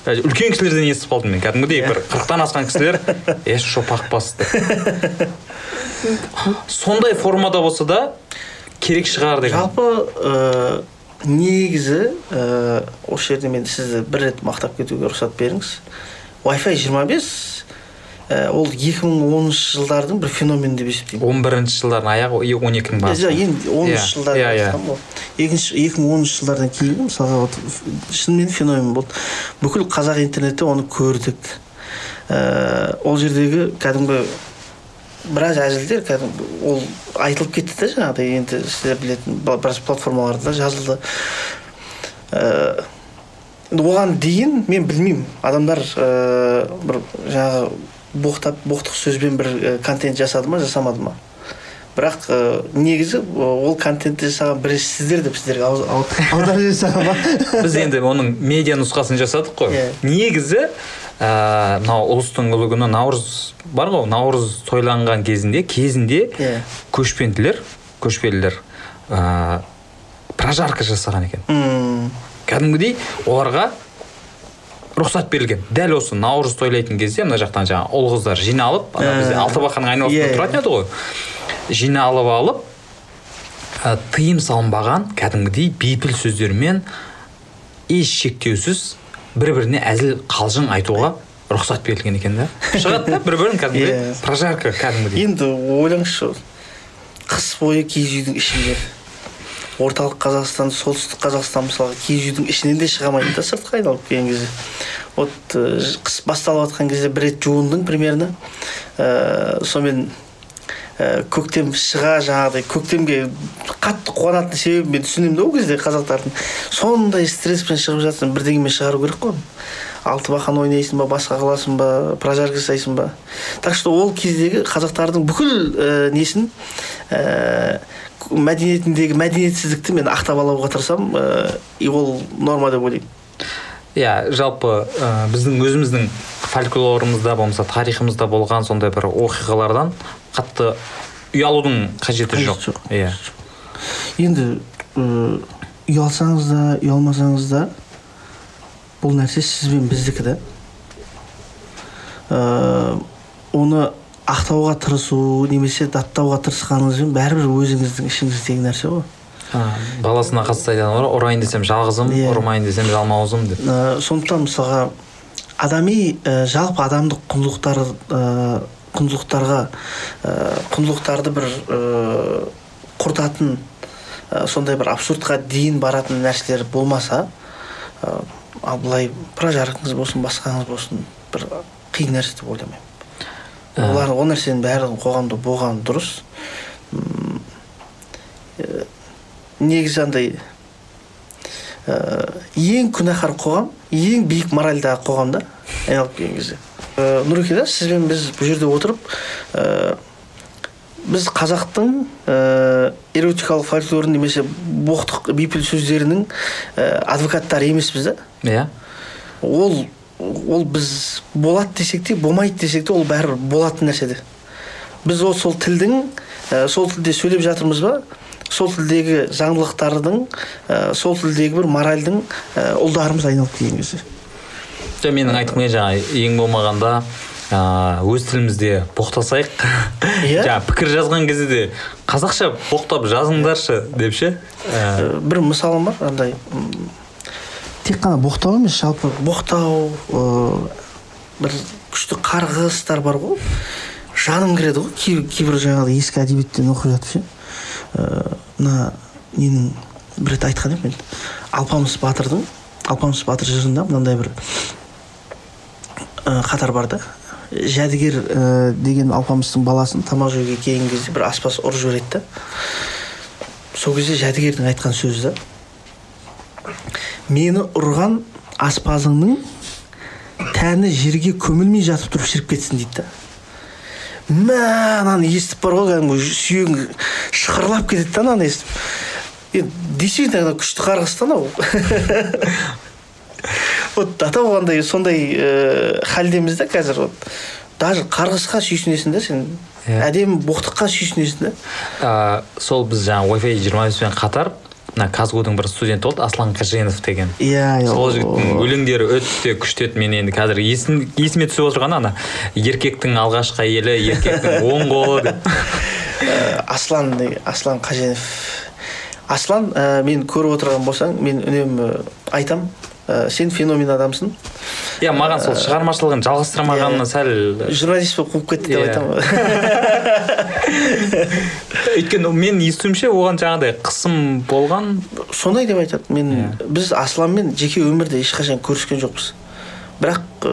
Ә, үлкен кісілерден естіп қалдым мен кәдімгідей бір қырықтан асқан кісілер. *laughs* Е шопақ бас деп. Сондай формада болса да керек шығар деген. Жалпы ә, негізі ә, осы жерде мен сізді бір рет мақтап кетуге рұқсат беріңіз. Wi-Fi 25 ә, ол 2010 жылдардың бір феномен деп есептеймін. он бірінші жылдардың аяғы он екінің басы. Жоқ енді оныншы Иә, жылдар иә, иә. екінші екі мың оныншы жылдардан кейін мысалға вот шынымен феномен болды. Бүкіл қазақ интернеті оны көрдік. Ә, ол жердегі кәдімгі біраз әзілдер кәдімгі ол айтылып кетті да жаңағыдай. Енді сіздер білетін біраз платформаларда жазылды. Ә, енді оған дейін мен білмеймін. Адамдар ә, бір жаңағы боқтап боқтық сөзбен бір ә, контент жасады ма жасамады ма? Бірақ ә, негізі ә, ол контентті жасаған бірінші сіздер деп сіздерге аударып *laughs* жасаған ба? Біз енді оның медиа нұсқасын жасадық қой. Иә. негізі ә, мынау ұлыстың ұлы күні наурыз бар ғой наурыз тойланған кезінде кезінде Иә. көшпенділер көшпелілер ә, прожарка жасаған екен. М, кәдімгідей оларға рұқсат берілген. Дәл осы наурыз тойлайтын кезде мына жақтан жаңағы ұл қыздар жиналып ана бізде Ә, алтыбақанның айналасында иә, тұратын еді ғой. Жиналып алып ә, тыйым салынбаған кәдімгідей бейпіл сөздермен еш шектеусіз бір біріне әзіл қалжың айтуға рұқсат берілген екен да. Шығады да бір бірін кәдімгідей *laughs* Иә. прожарка кәдімгідей. Енді ойлаңызшы қыс бойы киіз үйдің ішінде орталық қазақстан солтүстік қазақстан мысалға киіз үйдің ішінен де шыға алмайды да сыртқа айналып келген кезде. Вот э, қыс басталып жатқан кезде бір рет жуындың примерно. Ә, сонымен ә, көктем шыға жаңағыдай көктемге қатты қуанатын себебін мен түсінемін да ол кезде қазақтардың. Сондай стресспен шығып жатсың бірдеңемен шығару керек қой оны. алтыбақан ойнайсың ба басқа қыласың ба прожарка жасайсың ба? Так что ол кездегі қазақтардың бүкіл ә, несін ә, мәдениетіндегі мәдениетсіздікті мен ақтап алуға тырысамын ә, и ол норма деп ойлаймын. Иә жалпы ә, біздің өзіміздің фольклорымызда болмаса тарихымызда болған сондай бір оқиғалардан қатты ұялудың қажеті жоқ. иә. Енді ұялсаңыз да ұялмасаңыз да бұл нәрсе сіз бен біздікі да оны ақтауға тырысу немесе даттауға тырысқаныңызбен бәрібір өзіңіздің ішіңіздегі нәрсе ғой. Баласына қатысты айтады ғой ұрайын десем жалғызым Иә. ұрмайын десем жалмауызым деп. Ә, сондықтан мысалға адами ә, жалпы адамдық құндылықтар ә, құндылықтарға ә, құндылықтарды бір ә, құртатын ә, сондай бір абсурдқа дейін баратын нәрселер болмаса ә, ал былай прожаркаңыз болсын басқаңыз болсын бір қиын нәрсе деп ойламаймын Ә. олар ол нәрсенің барлығы қоғамда болғаны дұрыс ә, негізі андай ең күнәһар қоғам ең биік моральдағы қоғам да айналып келген кезде. Ә, нұреке да сізбен біз бұл жерде отырып ә, біз қазақтың ә, эротикалық фольклорын немесе боқтық бейпіл сөздерінің ә, адвокаттары емеспіз да. Иә. Ол ол біз болады десек те болмайды десек те ол бәрібір болатын нәрсе де. Біз ол сол тілдің ә, сол тілде сөйлеп жатырмыз ба сол тілдегі заңдылықтардың ә, сол тілдегі бір моральдың ә, ұлдарымыз айналып келген кезде. Жоқ менің айтқым келгені жаңағы ең болмағанда өз тілімізде боқтасайық. Иә. *laughs* жаңағы пікір жазған кезде де қазақша боқтап жазыңдаршы деп ше? Ә, Ә, бір мысалым бар андай тек қана боқтау емес жалпы. боқтау ә, бір күшті қарғыстар бар ғой. Жаным кіреді ғой кейбір, кейбір жаңағы ескі әдебиеттен оқып жатып ше. Мына ненің бір рет айтқан едім мен. Алпамыс батырдың алпамыс батыр жырында мынандай бір ә, қатар бар да. Жәдігер ә, деген алпамыстың баласын тамақ жеуге келген кезде бір аспаз ұрып жібереді да. Сол кезде жәдігердің айтқан сөзі да мені ұрған аспазыңның тәні жерге көмілмей жатып тұрып шіріп кетсін дейді да. Мә ананы естіп бар ғой кәдімгі сүйегің шықырлап кетеді да ананы естіп. Енді действительно күшті қарғыс та анау. *laughs* Вот ата болғанда сондай ә, халдеміз да қазір вот. Даже қарғысқа сүйсінесің да сен. Иә. әдемі боқтыққа сүйсінесің да. Сол біз жаңағы wi fi жиырма беспен қатар мына казгудың бір студенті болды аслан қаженов деген. Иә сол жігіттің өлеңдері өте күшті еді мен енді қазір. Есім, есіме түсіп отырған ана еркектің алғашқы әйелі еркектің *laughs* оң қолы деп. Ә, аслан аслан қаженов аслан ә, мен көріп отырған болсаң мен үнемі айтам ә, сен феномен адамсың иә маған сол шығармашылығын жалғастырмағанына Иә. сәл журналист болып қуып кетті деп Иә. айтамын *laughs* өйткені мен естуімше оған жаңағыдай қысым болған сондай деп айтады мен Иә. біз асланмен жеке өмірде ешқашан көріскен жоқпыз бірақ ә,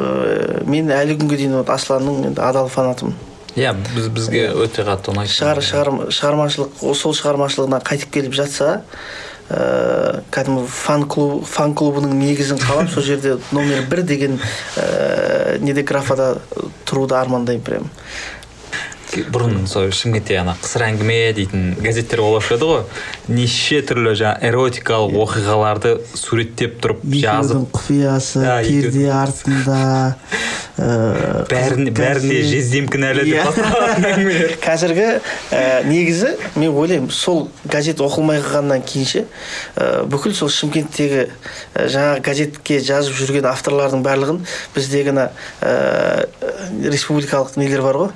мен әлі күнге дейін вот асланның енді адал фанатымын иә біз бізге өте қатты ұнайды шығар, шығар, шығармашылық ол сол шығармашылығына қайтып келіп жатса ә, кәдімгі фан клуб фан клубының негізін қалап сол жерде номер бір деген ә, неде графада тұруды армандаймын прям. Бұрын сол шымкентте ана қысыр әңгіме дейтін газеттер болушы еді ғой. Неше түрлі жаңағы эротикалық оқиғаларды суреттеп тұрып жазып құпиясы Иә, перде артында *laughs* ә, бәріне бәріне жездем кінәлі Иә. деп *laughs* әңгімелер. қазіргі ә, негізі мен ойлаймын сол газет оқылмай қалғаннан кейінше ә, бүкіл сол шымкенттегі жаңағы газетке жазып жүрген авторлардың барлығын біздегі ана республикалық нелер бар ғой.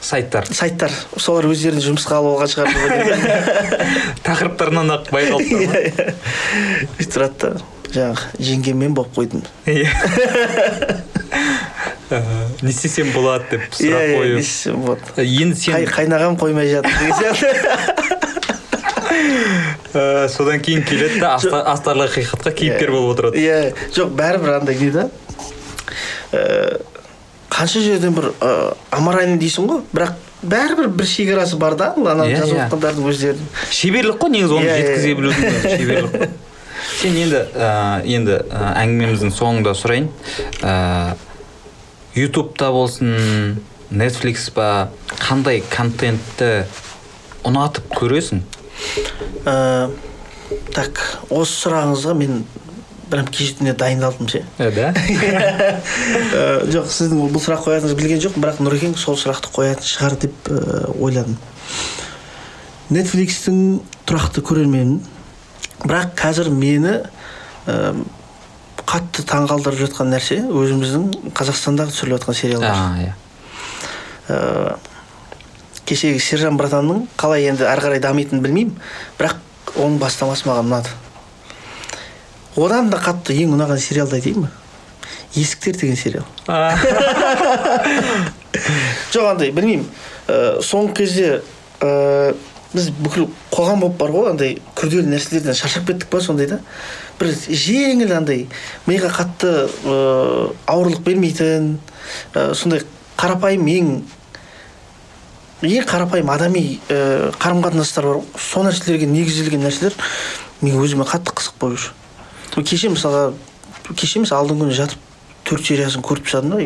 Сайттар. Сайттар. Солар өздерін жұмысқа алып алған шығар деп ойлаймын. *laughs* тақырыптарынан ақ байқалып тұр ғой. сөйтіп тұрады да жаңағы жеңгеммен болып қойдым. Иә. *laughs* Ә, не істесем болады деп иә сұрақ иә қойып. несі, вот енді сен қайнағам қоймай жатыр деген сияқты. *laughs* Ә, содан кейін келеді да аста- астарлы ақиқатқа кейіпкер болып отырады. Иә. Жоқ бәрібір андай не да ә, қанша жерден бір ә, аморальный дейсің ғой? Бірақ бәрібір бір шекарасы бар да ана Иә, жазып иә. жатқандардың өздерінің. Шеберлік қой негізі оны Иә, жеткізе білудің *laughs* шеберлік қой. Сен енді ә, енді ә, әңгімеміздің соңында сұрайын. Ә, ютубта болсын netflix па қандай контентті ұнатып көресің? Ә, так осы сұрағыңызға мен прям кешеден дайындалдым ше. Да? Ә, жоқ сіздің бұл сұрақ қоятыныңызды білген жоқпын бірақ нұрекең сол сұрақты қоятын шығар деп ә, ойладым. Нетфликстің тұрақты көрерменімін бірақ қазір мені ә, қатты таңғалдырып жатқан нәрсе өзіміздің қазақстандағы түсіріліп жатқан сериалдар иә. Ә, кешегі сержан братанның қалай енді ары қарай дамитынын білмеймін бірақ оның бастамасы маған ұнады. Одан да қатты ең ұнаған сериалды айтайын ба? Есіктер деген сериал. *laughs* Жоқ андай білмеймін. Ә, соңғы кезде ә, біз бүкіл қоғам болып бар ғой андай күрделі нәрселерден шаршап кеттік па сондай да? Бір жеңіл андай миға қатты ә, ауырлық бермейтін ә, сондай қарапайым ең ең қарапайым адами ә, қарым қатынастар бар. Ғой сол нәрселерге негізделген нәрселер мен өзіме қатты қызық болып жүр. Кеше мысалға кеше емес алдыңғы күні жатып төрт сериясын көріп тастадым да.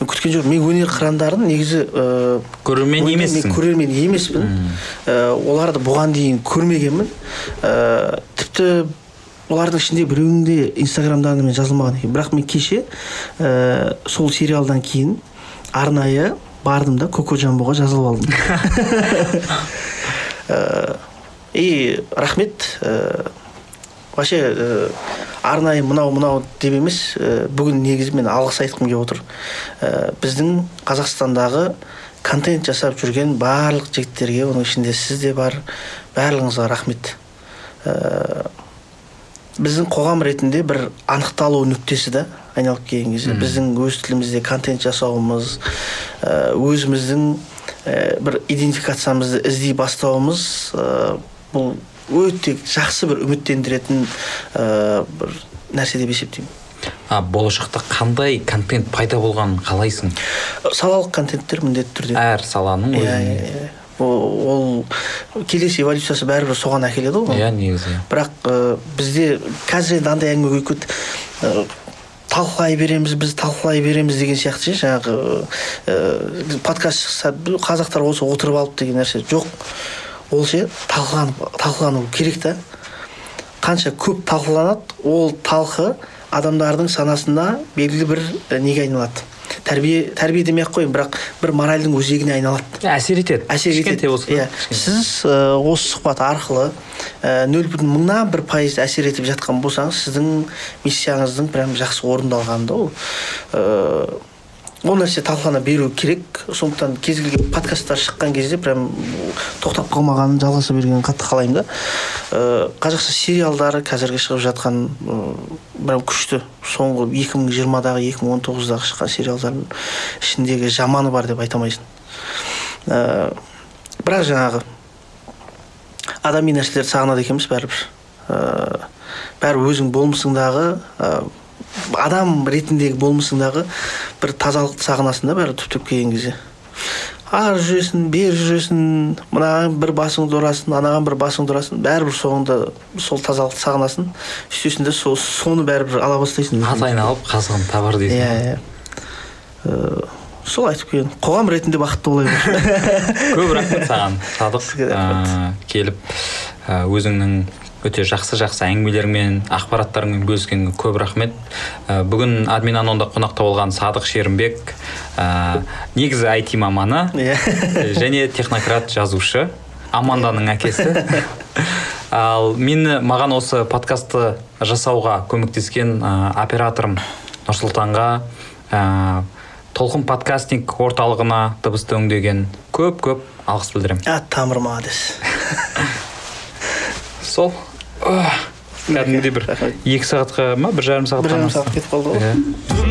Мен күткен жоқпын. Мен өнер қырандарын негізі ыыы көрермен ойымда емессің. мен көрермен емеспін. Ә, оларды бұған дейін көрмегенмін. Ә, тіпті олардың ішінде біреуінің де инстаграмдарында мен жазылмаған екен. Бірақ мен кеше ә, сол сериалдан кейін арнайы бардым да коко джамбоға жазылып алдым. *laughs* И рахмет ә, вообще ә, арнайы мынау мынау деп емес ә, бүгін негізі мен алғыс айтқым келіп отыр. Ә, біздің қазақстандағы контент жасап жүрген барлық жігіттерге оның ішінде сіз де бар. Барлығыңызға рахмет. Ә, біздің қоғам ретінде бір анықталу нүктесі да айналып келген кезде біздің өз тілімізде контент жасауымыз ә, өзіміздің ә, бір идентификациямызды іздей бастауымыз ә, бұл өте жақсы бір үміттендіретін ә, бір нәрсе деп есептеймін. А болашақта қандай контент пайда болғанын қалайсың? Салалық контенттер міндетті түрде. Әр саланың иә иә иә. Ол, келесі эволюциясы бәрібір соған әкеледі ғой. Иә негізі. Бірақ ә, бізде қазір енді андай әңгіме көбейіп кетті ә, талқылай береміз біз талқылай береміз деген сияқты ше жаңағы ә, подкаст шықса қазақтар осы отырып алып деген нәрсе жоқ. Ол ше талқыланып талқылану керек та. Қанша көп талқыланады ол талқы адамдардың санасында белгілі бір неге айналады. Тәрбие тәрбие демей ақ қояйын бірақ бір моральдың өзегіне айналады. Әсер етеді. Әсер етеді. иә. Сіз ә, осы сұхбат арқылы нөл бүтін мыңнан бір пайыз әсер етіп жатқан болсаңыз сіздің миссияңыздың прям жақсы орындалғаны да ол ол нәрсе талқылана беру керек. Сондықтан кез келген подкасттар шыққан кезде прям тоқтап қалмағанын жалғаса бергенін қатты қалаймын да. Ә, қазақша сериалдары қазіргі шығып жатқан прям күшті. Соңғы 2020-дағы 2019-дағы шыққан сериалдардың ішіндегі жаманы бар деп айта алмайсың. Ә, бірақ жаңағы адами нәрселерді сағынады екенбіз бәрібір. Ә, бәрі өзің болмысыңдағы адам ретіндегі болмысыңдағы бір тазалықты сағынасың да бәрі түптеп келген кезде. Ары жүресің бері жүресің мынаған бір басыңды ұрасың анаған бір басыңды ұрасың бәрібір соңында сол тазалықты сағынасың сөйтесің де сол соны бәрібір ала бастайсың. Ат айналып қазығын табар дейсің. Иә иә. Ә, сол айтып келген. Қоғам ретінде бақытты болайық. *laughs* Көп рахмет саған. Садық ә, келіп ә, өзіңнің өте жақсы жақсы әңгімелермен ақпараттарыңмен бөліскенге көп рахмет. Ә, бүгін админ анонда қонақта болған садық шерімбек ә, негізі IT маманы иә. *laughs* және технократ жазушы аманданың әкесі. *laughs* Ал мені маған осы подкастты жасауға көмектескен ә, операторым нұрсұлтанға ә, толқын подкастинг орталығына дыбысты өңдеген көп көп алғыс білдіремін. А тамырым *laughs* сол. Кәдімгідей бір екі сағатқа ма? бір жарым сағатқа бір жарым сағат кетіп қалды ғой. Иә.